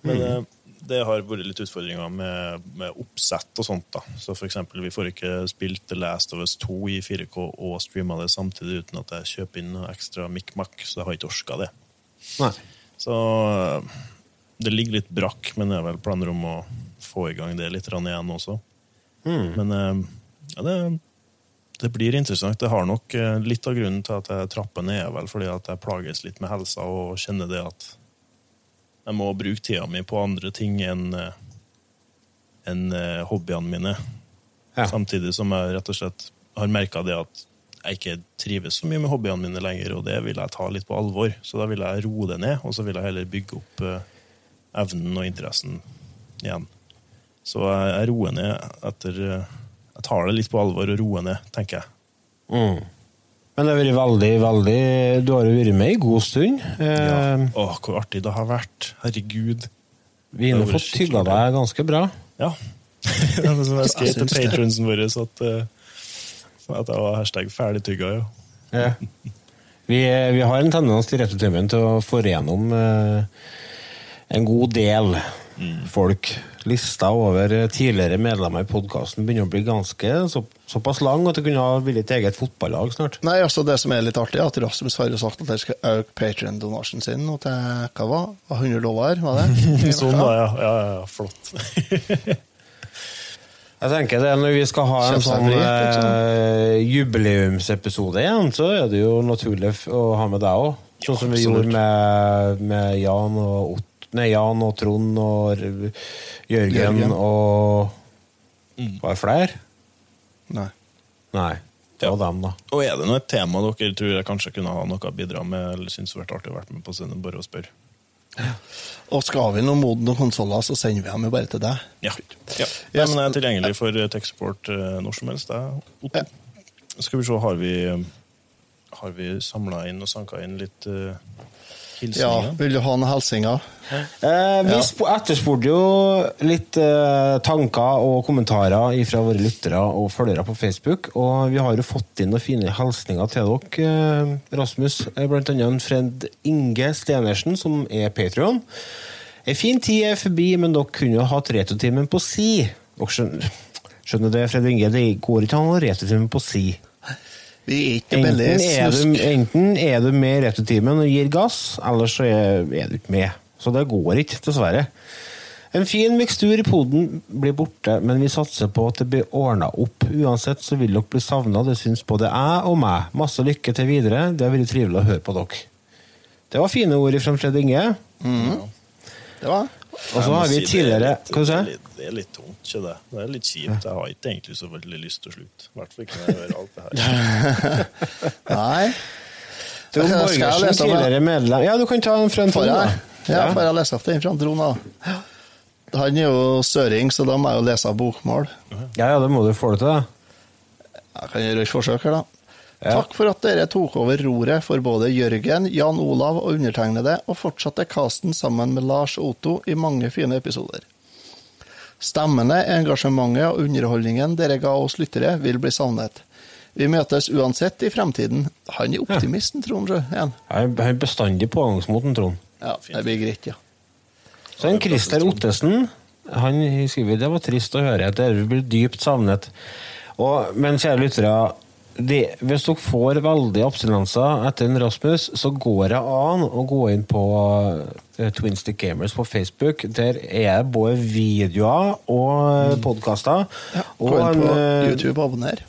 Men eh, det har vært litt utfordringer med, med oppsett og sånt. da. Så for eksempel, vi får ikke spilt The Last of Us 2 i 4K og streama det samtidig uten at jeg kjøper inn noe ekstra mikk-makk, så jeg har ikke orska det. Nei. Så det ligger litt brakk, men jeg har vel planer om å få i gang det litt igjen også. Men eh, ja, det, det blir interessant. Det har nok eh, Litt av grunnen til at jeg trapper ned, er vel fordi at jeg plages litt med helsa og kjenner det at jeg må bruke tida mi på andre ting enn eh, enn, eh, hobbyene mine. Ja. Samtidig som jeg rett og slett har merka det at jeg ikke trives så mye med hobbyene mine lenger, og det vil jeg ta litt på alvor. Så da vil jeg roe det ned, og så vil jeg heller bygge opp eh, evnen og interessen igjen. Så jeg, roer ned etter Jeg tar det litt på alvor og roer ned, tenker jeg. Mm. Men det har vært veldig, veldig Du har jo vært med i god stund. Ja. Åh, hvor artig det har vært. Herregud. Vi har fått tygga deg ganske bra. Ja. det var som jeg skrev til patronsen vår at, eh, at jeg var hashtag ferdigtygga, ja. Ja. Vi, vi har en tendens til Retrotimen til å få gjennom eh, en god del folk. Lista over eh, tidligere medlemmer i podkasten begynner å bli ganske så, såpass lang at du kunne ha blitt et eget fotballag snart. Nei, altså Det som er litt artig, er at Rasmus har jo sagt at han skal øke Patrion-donasjonen sin nå til hva var 100 dollar, var det? Sånn, da, ja. ja, ja, ja flott. Jeg tenker det Når vi skal ha en sånn liksom. eh, jubileumsepisode igjen, så er det jo naturlig å ha med deg òg. Sånn Ja, som vi gjorde med, med Jan og Ott Nei, Jan og Trond og Jørgen, Jørgen. og Mm. Var det flere? Nei. Nei. Det Ja. dem, da. Og er det noe et tema dere tror jeg kanskje kunne ha noe å bidra med, eller syns det vært artig å være med på, er bare å spørre. Og skal vi noe Moden og konsoller, så sender vi dem jo bare til deg. Ja. ja. ja men jeg er tilgjengelig for eh, tech-support eh, når som helst. Det Otto. Skal vi se, har vi Har vi samla inn og sanka inn litt uh, Ja. Vil du ha noen hilsener? Eh, vi Ja. etterspurte jo litt eh, tanker og kommentarer fra våre lyttere og følgere på Facebook, og vi har jo fått inn noen fine hilsninger til dere, eh, Rasmus. Eh, Blant annet Fred Inge Stenersen, som er Patrion. En fin tid er forbi, men dere kunne jo hatt retrotimen på si. Dere skjønner, skjønner det, Fred Inge? Det går ikke an å ha retrotimen på si. Vi er ikke billig Enten er, du, snusk. enten er du med i retrotimen og gir gass, eller så er, er du ikke med. Så det går ikke, dessverre. En fin mikstur i poden blir borte, men vi satser på at det blir ordna opp. Uansett så vil dere bli savna, det syns både jeg og meg. Masse lykke til videre. Det har vært trivelig å høre på dere. Det var fine ord fra Fred Inge. Det var Og så har vi si er tidligere litt- Hva du er sier du? Det er litt tungt, ikke det? Det er litt kjipt. Jeg har ikke egentlig så veldig lyst til å slutte. I hvert fall ikke når jeg hører alt det her. Nei. Trond Borgersen, tidligere medlem Ja, du kan ta en fra en Trond, da. Ja, får jeg lese opp den fra Trond, da? Han er jo søring, så da må jeg jo lese bokmål. Ja, ja, det må du få det til, da. Jeg kan gjøre et forsøk her, da. Takk for at dere tok over roret for både Jørgen, Jan Olav og undertegnede, og fortsatte casten sammen med Lars og Otto i mange fine episoder. Stemmene, engasjementet og underholdningen dere ga oss lyttere, vil bli savnet. Vi møtes uansett i fremtiden. Han er optimisten, Trond. sjø. Han han er bestandig pågangsmoten, Trond. Ja, det blir greit, ja. Så en Christer Ottesen han skriver det var trist å høre at dere blir dypt savnet. Og, men kjære lyttere, det, hvis dere får veldig abstinenser etter en Rasmus, så går det an å gå inn på uh, Twin Stick Gamers på Facebook. Der er både videoer og podkaster. podkaster. Gå inn på eh, YouTube og abonner.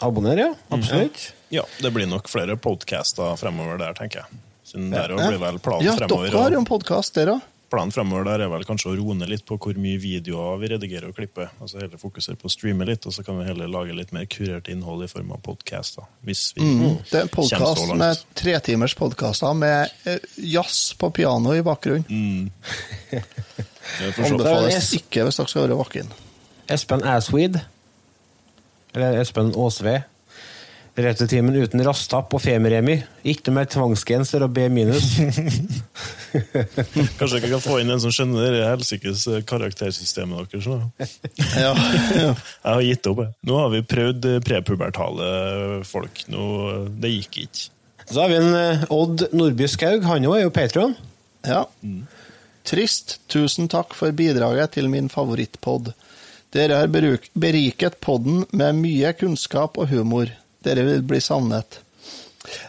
Abonner, ja. Absolutt. Ja, det blir nok flere podcaster fremover der, tenker jeg. Siden der Ja. blir vel planen Ja, fremover. dere har jo en podkast, dere òg. Planen fremover der er vel kanskje å roe ned litt på hvor mye videoer vi redigerer og klipper. Altså heller fokusere på å streame litt, og så kan vi heller lage litt mer kurert innhold i form av podkaster. Mm. Det er en podkast med tretimers podkaster med eh, jazz på piano i bakgrunnen. Mm. Anbefales Det ikke hvis dere skal være våken. Espen Asweed. Eller Espen Aasve. Retutimen uten rasttapp og femeremi. Ikke mer tvangsgenser og B minus. Kanskje dere kan få inn en som skjønner det helsikes karaktersystemet deres. Ja, ja. Jeg har gitt opp. jeg. Nå har vi prøvd eh, prepubertale folk. Nå, det gikk ikke. Så har vi en eh, Odd Nordby Skaug. Han òg er jo Patron. ja. Trist. Tusen takk for bidraget til min favorittpod. Dere har beruk- beriket podden med mye kunnskap og humor. Dere vil bli savnet.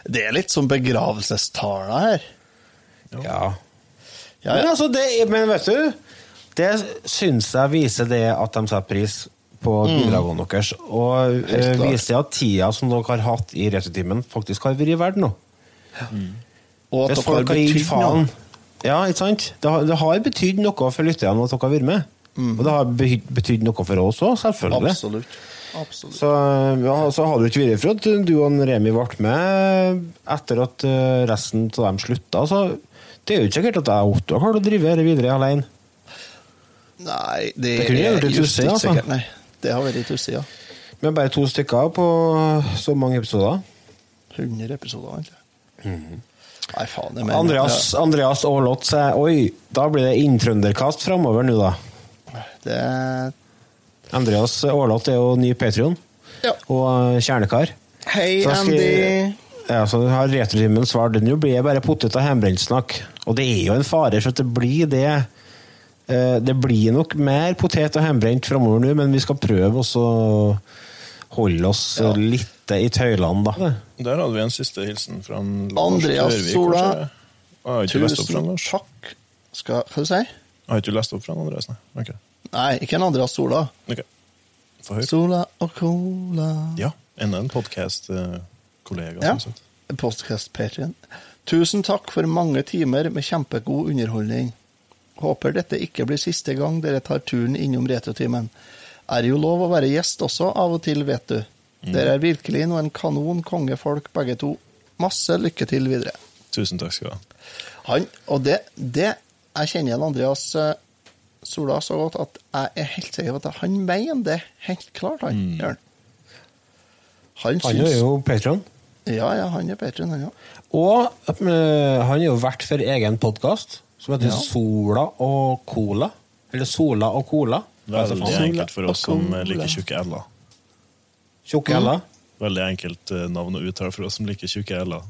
Det er litt som begravelsestala her. Ja. Ja, Men, altså, det, men vet du, det syns jeg viser det at de setter pris på bidragene deres. Og eh, viser at tida som dere har hatt i Retutimen, faktisk har vært verdt noe. Og at Hvis dere har betydd noe. Ja, ikke sant? Det har, det har betydd noe for lytterne at dere har vært med. Og det har betydd noe for oss òg, selvfølgelig. Absolutt. Absolutt. Så, ja, så har det ikke vært for at du og Remi ble med etter at eh, resten av dem slutta. Så det er jo ikke sikkert at jeg og Otto har klart å drive dette videre alene. Nei, det, Det kunne er vært just tussig, ikke altså. sikkert. Nei, det har vært tussig, ja. Med bare to stykker på så mange episoder. 100 episoder, egentlig. Mhm. Nei, faen. det mener, Andreas, Andreas Aalott sier oi, da blir det inntrønderkast framover nå, da. det, Andreas Aalott er jo ny Patrion Ja. og eh, kjernekar. Hei, Så skal- Andy. Ja, så har Retrotimen svart nå blir det bare potet og hjemmebrentsnakk. Og det er jo en fare for at det blir det. Eh, Det blir nok mer potet og hjemmebrent framover nå, men vi skal prøve å holde oss Ja. litt i tøylene, da. Der hadde vi en siste hilsen fra en Lars Andreas Tørvik, Sola. kanskje? Jeg har ikke lest opp fra han, Tusen takk. Skal, hva du si? Jeg har ikke lest opp fra Andreas, nei. Ok. Nei, ikke en Andreas Sola. Ok. Få høre. Sola og Cola. Ja, enda en podkast-kollega. Ja. Podkast-patrion. Tusen takk for mange timer med kjempegod underholdning. Håper dette ikke blir siste gang dere tar turen innom Retrotimen. Er jo lov å være gjest også, av og til, vet du. Dere er virkelig noen kanon kongefolk, begge to. Masse lykke til videre. Tusen takk skal du ha. Han, og det, det Jeg kjenner Andreas eh, Sola så godt at jeg er helt sikker på at han mener det helt klart, han. mm. Han Han syns er jo Patron. Ja, ja, han er patron, han òg. Og eh, han er jo vert for egen podkast, som heter Ja. Sola og Cola. Eller Sola og Cola. Altså, Veldig enkelt for oss som liker tjukke l-er. Tjukke Ella. Veldig enkelt eh, navn å uttale for oss som liker tjukke l-er.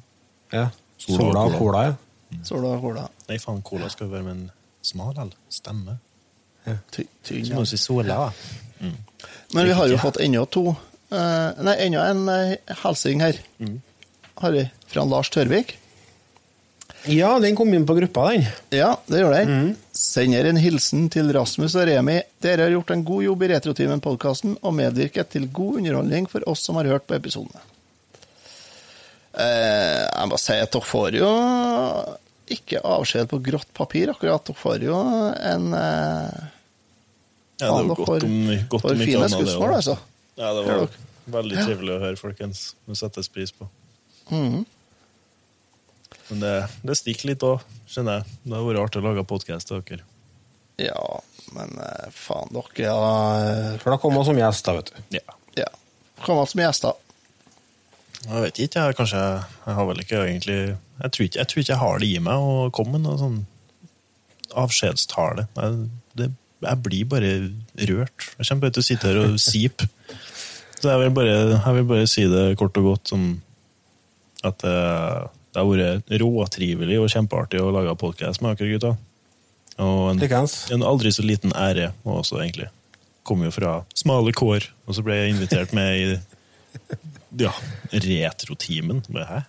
Ja. Sola Sola, og Cola. Ja. Sola og Cola. Nei, faen, cola skal jo være med en smal l. Stemme. Tynn, Så ja. må du si sola, da. Men vi har jo fått ennå to uh, Nei, enda en uh, hilsing her. Har vi. Fra Lars Tørvik. Ja, den kom inn på gruppa, den. Ja, det gjør den. Sender en hilsen til Rasmus og Remi. Dere har gjort en god jobb i Retrotimen-podkasten og medvirket til god underholdning for oss som har hørt på episodene. Eh, jeg må si at dere får jo ikke avskjed på grått papir, akkurat. Dere får jo en eh, Ja, det er var godt om, godt om ikke fine annet, det også. altså. Ja, det var veldig trivelig å høre, folkens. Det settes pris på. Men det, det stikker litt òg, skjønner jeg. Det har vært artig å lage podkast til dere. Ja, men eh, faen, dere ja, For da kommer vi som gjest, da, vet du. Ja. ja. Kommer som gjester. Jeg vet ikke, jeg kanskje Jeg har vel ikke egentlig Jeg tror ikke jeg, tror ikke jeg har det i meg å komme med noen sånn avskjedstale. Jeg, det, jeg blir bare rørt. Jeg kommer bare til å sitte her og sipe. Så jeg vil, bare, jeg vil bare si det kort og godt som at det, det har vært råtrivelig og kjempeartig å lage podkast med dere gutta. Og en, en aldri så liten ære også, egentlig. Kom jo fra smale kår, og så ble jeg invitert med i ja, retrotimen. Hæ?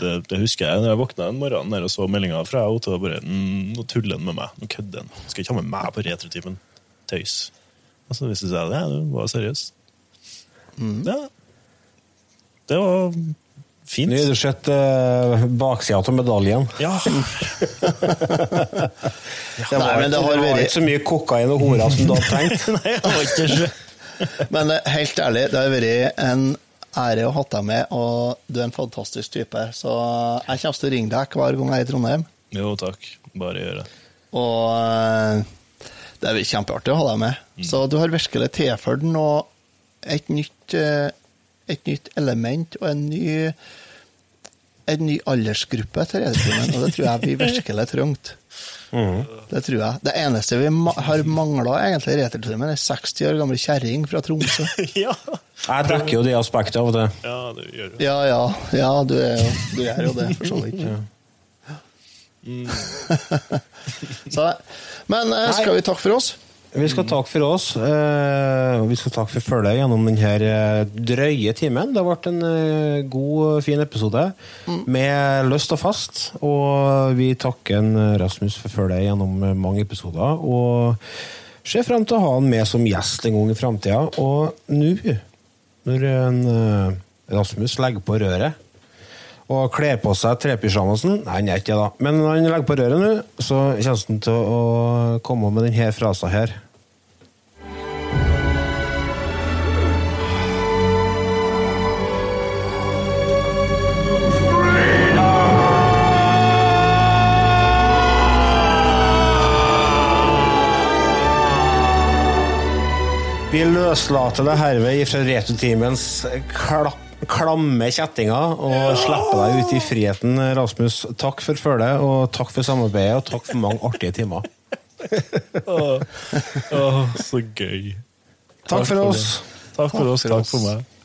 Det, det husker jeg når jeg våkna en morgen der og så meldinga fra Otto. og bare, mm, Nå tuller han med meg. Nå kødder han. Skal ikke ha med meg på retrotimen. Tøys. Og så viste det seg at Du var seriøst. Ja. Det var fint. Nå har du sett uh, baksida av medaljen. Ja. Det var, Nei, men det har det var vært- ikke så mye kokain og horer som du hadde tenkt. Nei, det var ikke det. Men eh, helt ærlig, det har vært en ære å ha deg med, og du er en fantastisk type. Så jeg kommer til å ringe deg hver gang jeg er i Trondheim. Jo, takk. Bare gjør det. Og eh, det er kjempeartig å ha deg med. Så du har virkelig tilført noe et nytt, eh, et nytt element og en ny en ny aldersgruppe til Redetimen, og det tror jeg vi virkelig trengte. Det tror jeg. Det eneste vi ma har mangla egentlig i Returtimen, er 60 år gamle kjerring fra Tromsø. Ja. Jeg dekker jo det aspektet av og til. ja, det gjør jo Ja, ja, ja, du er jo, du er jo det, for så vidt. så, men eh, skal vi takke for oss? Vi skal takke for oss. eh, og vi skal takke for følget gjennom denne drøye timen. Det har vært en eh, god, fin episode med løst og fast. Og vi takker en Rasmus for følget gjennom eh, mange episoder. Og ser frem til å ha han med som gjest en gang i framtida. Og nå, når en eh, Rasmus legger på røret og kler på seg trepysjamasen Nei, han er ikke det, da. Men når han legger på røret nå, så kommer han til å komme med denne frasen her. Vi løslater deg herved fra returteamens klamme kjettinger og slipper deg ut i friheten, Rasmus. Takk for følget, og takk for samarbeidet, og takk for mange artige timer. Åh, så gøy. Takk for oss. Takk for oss, takk for meg.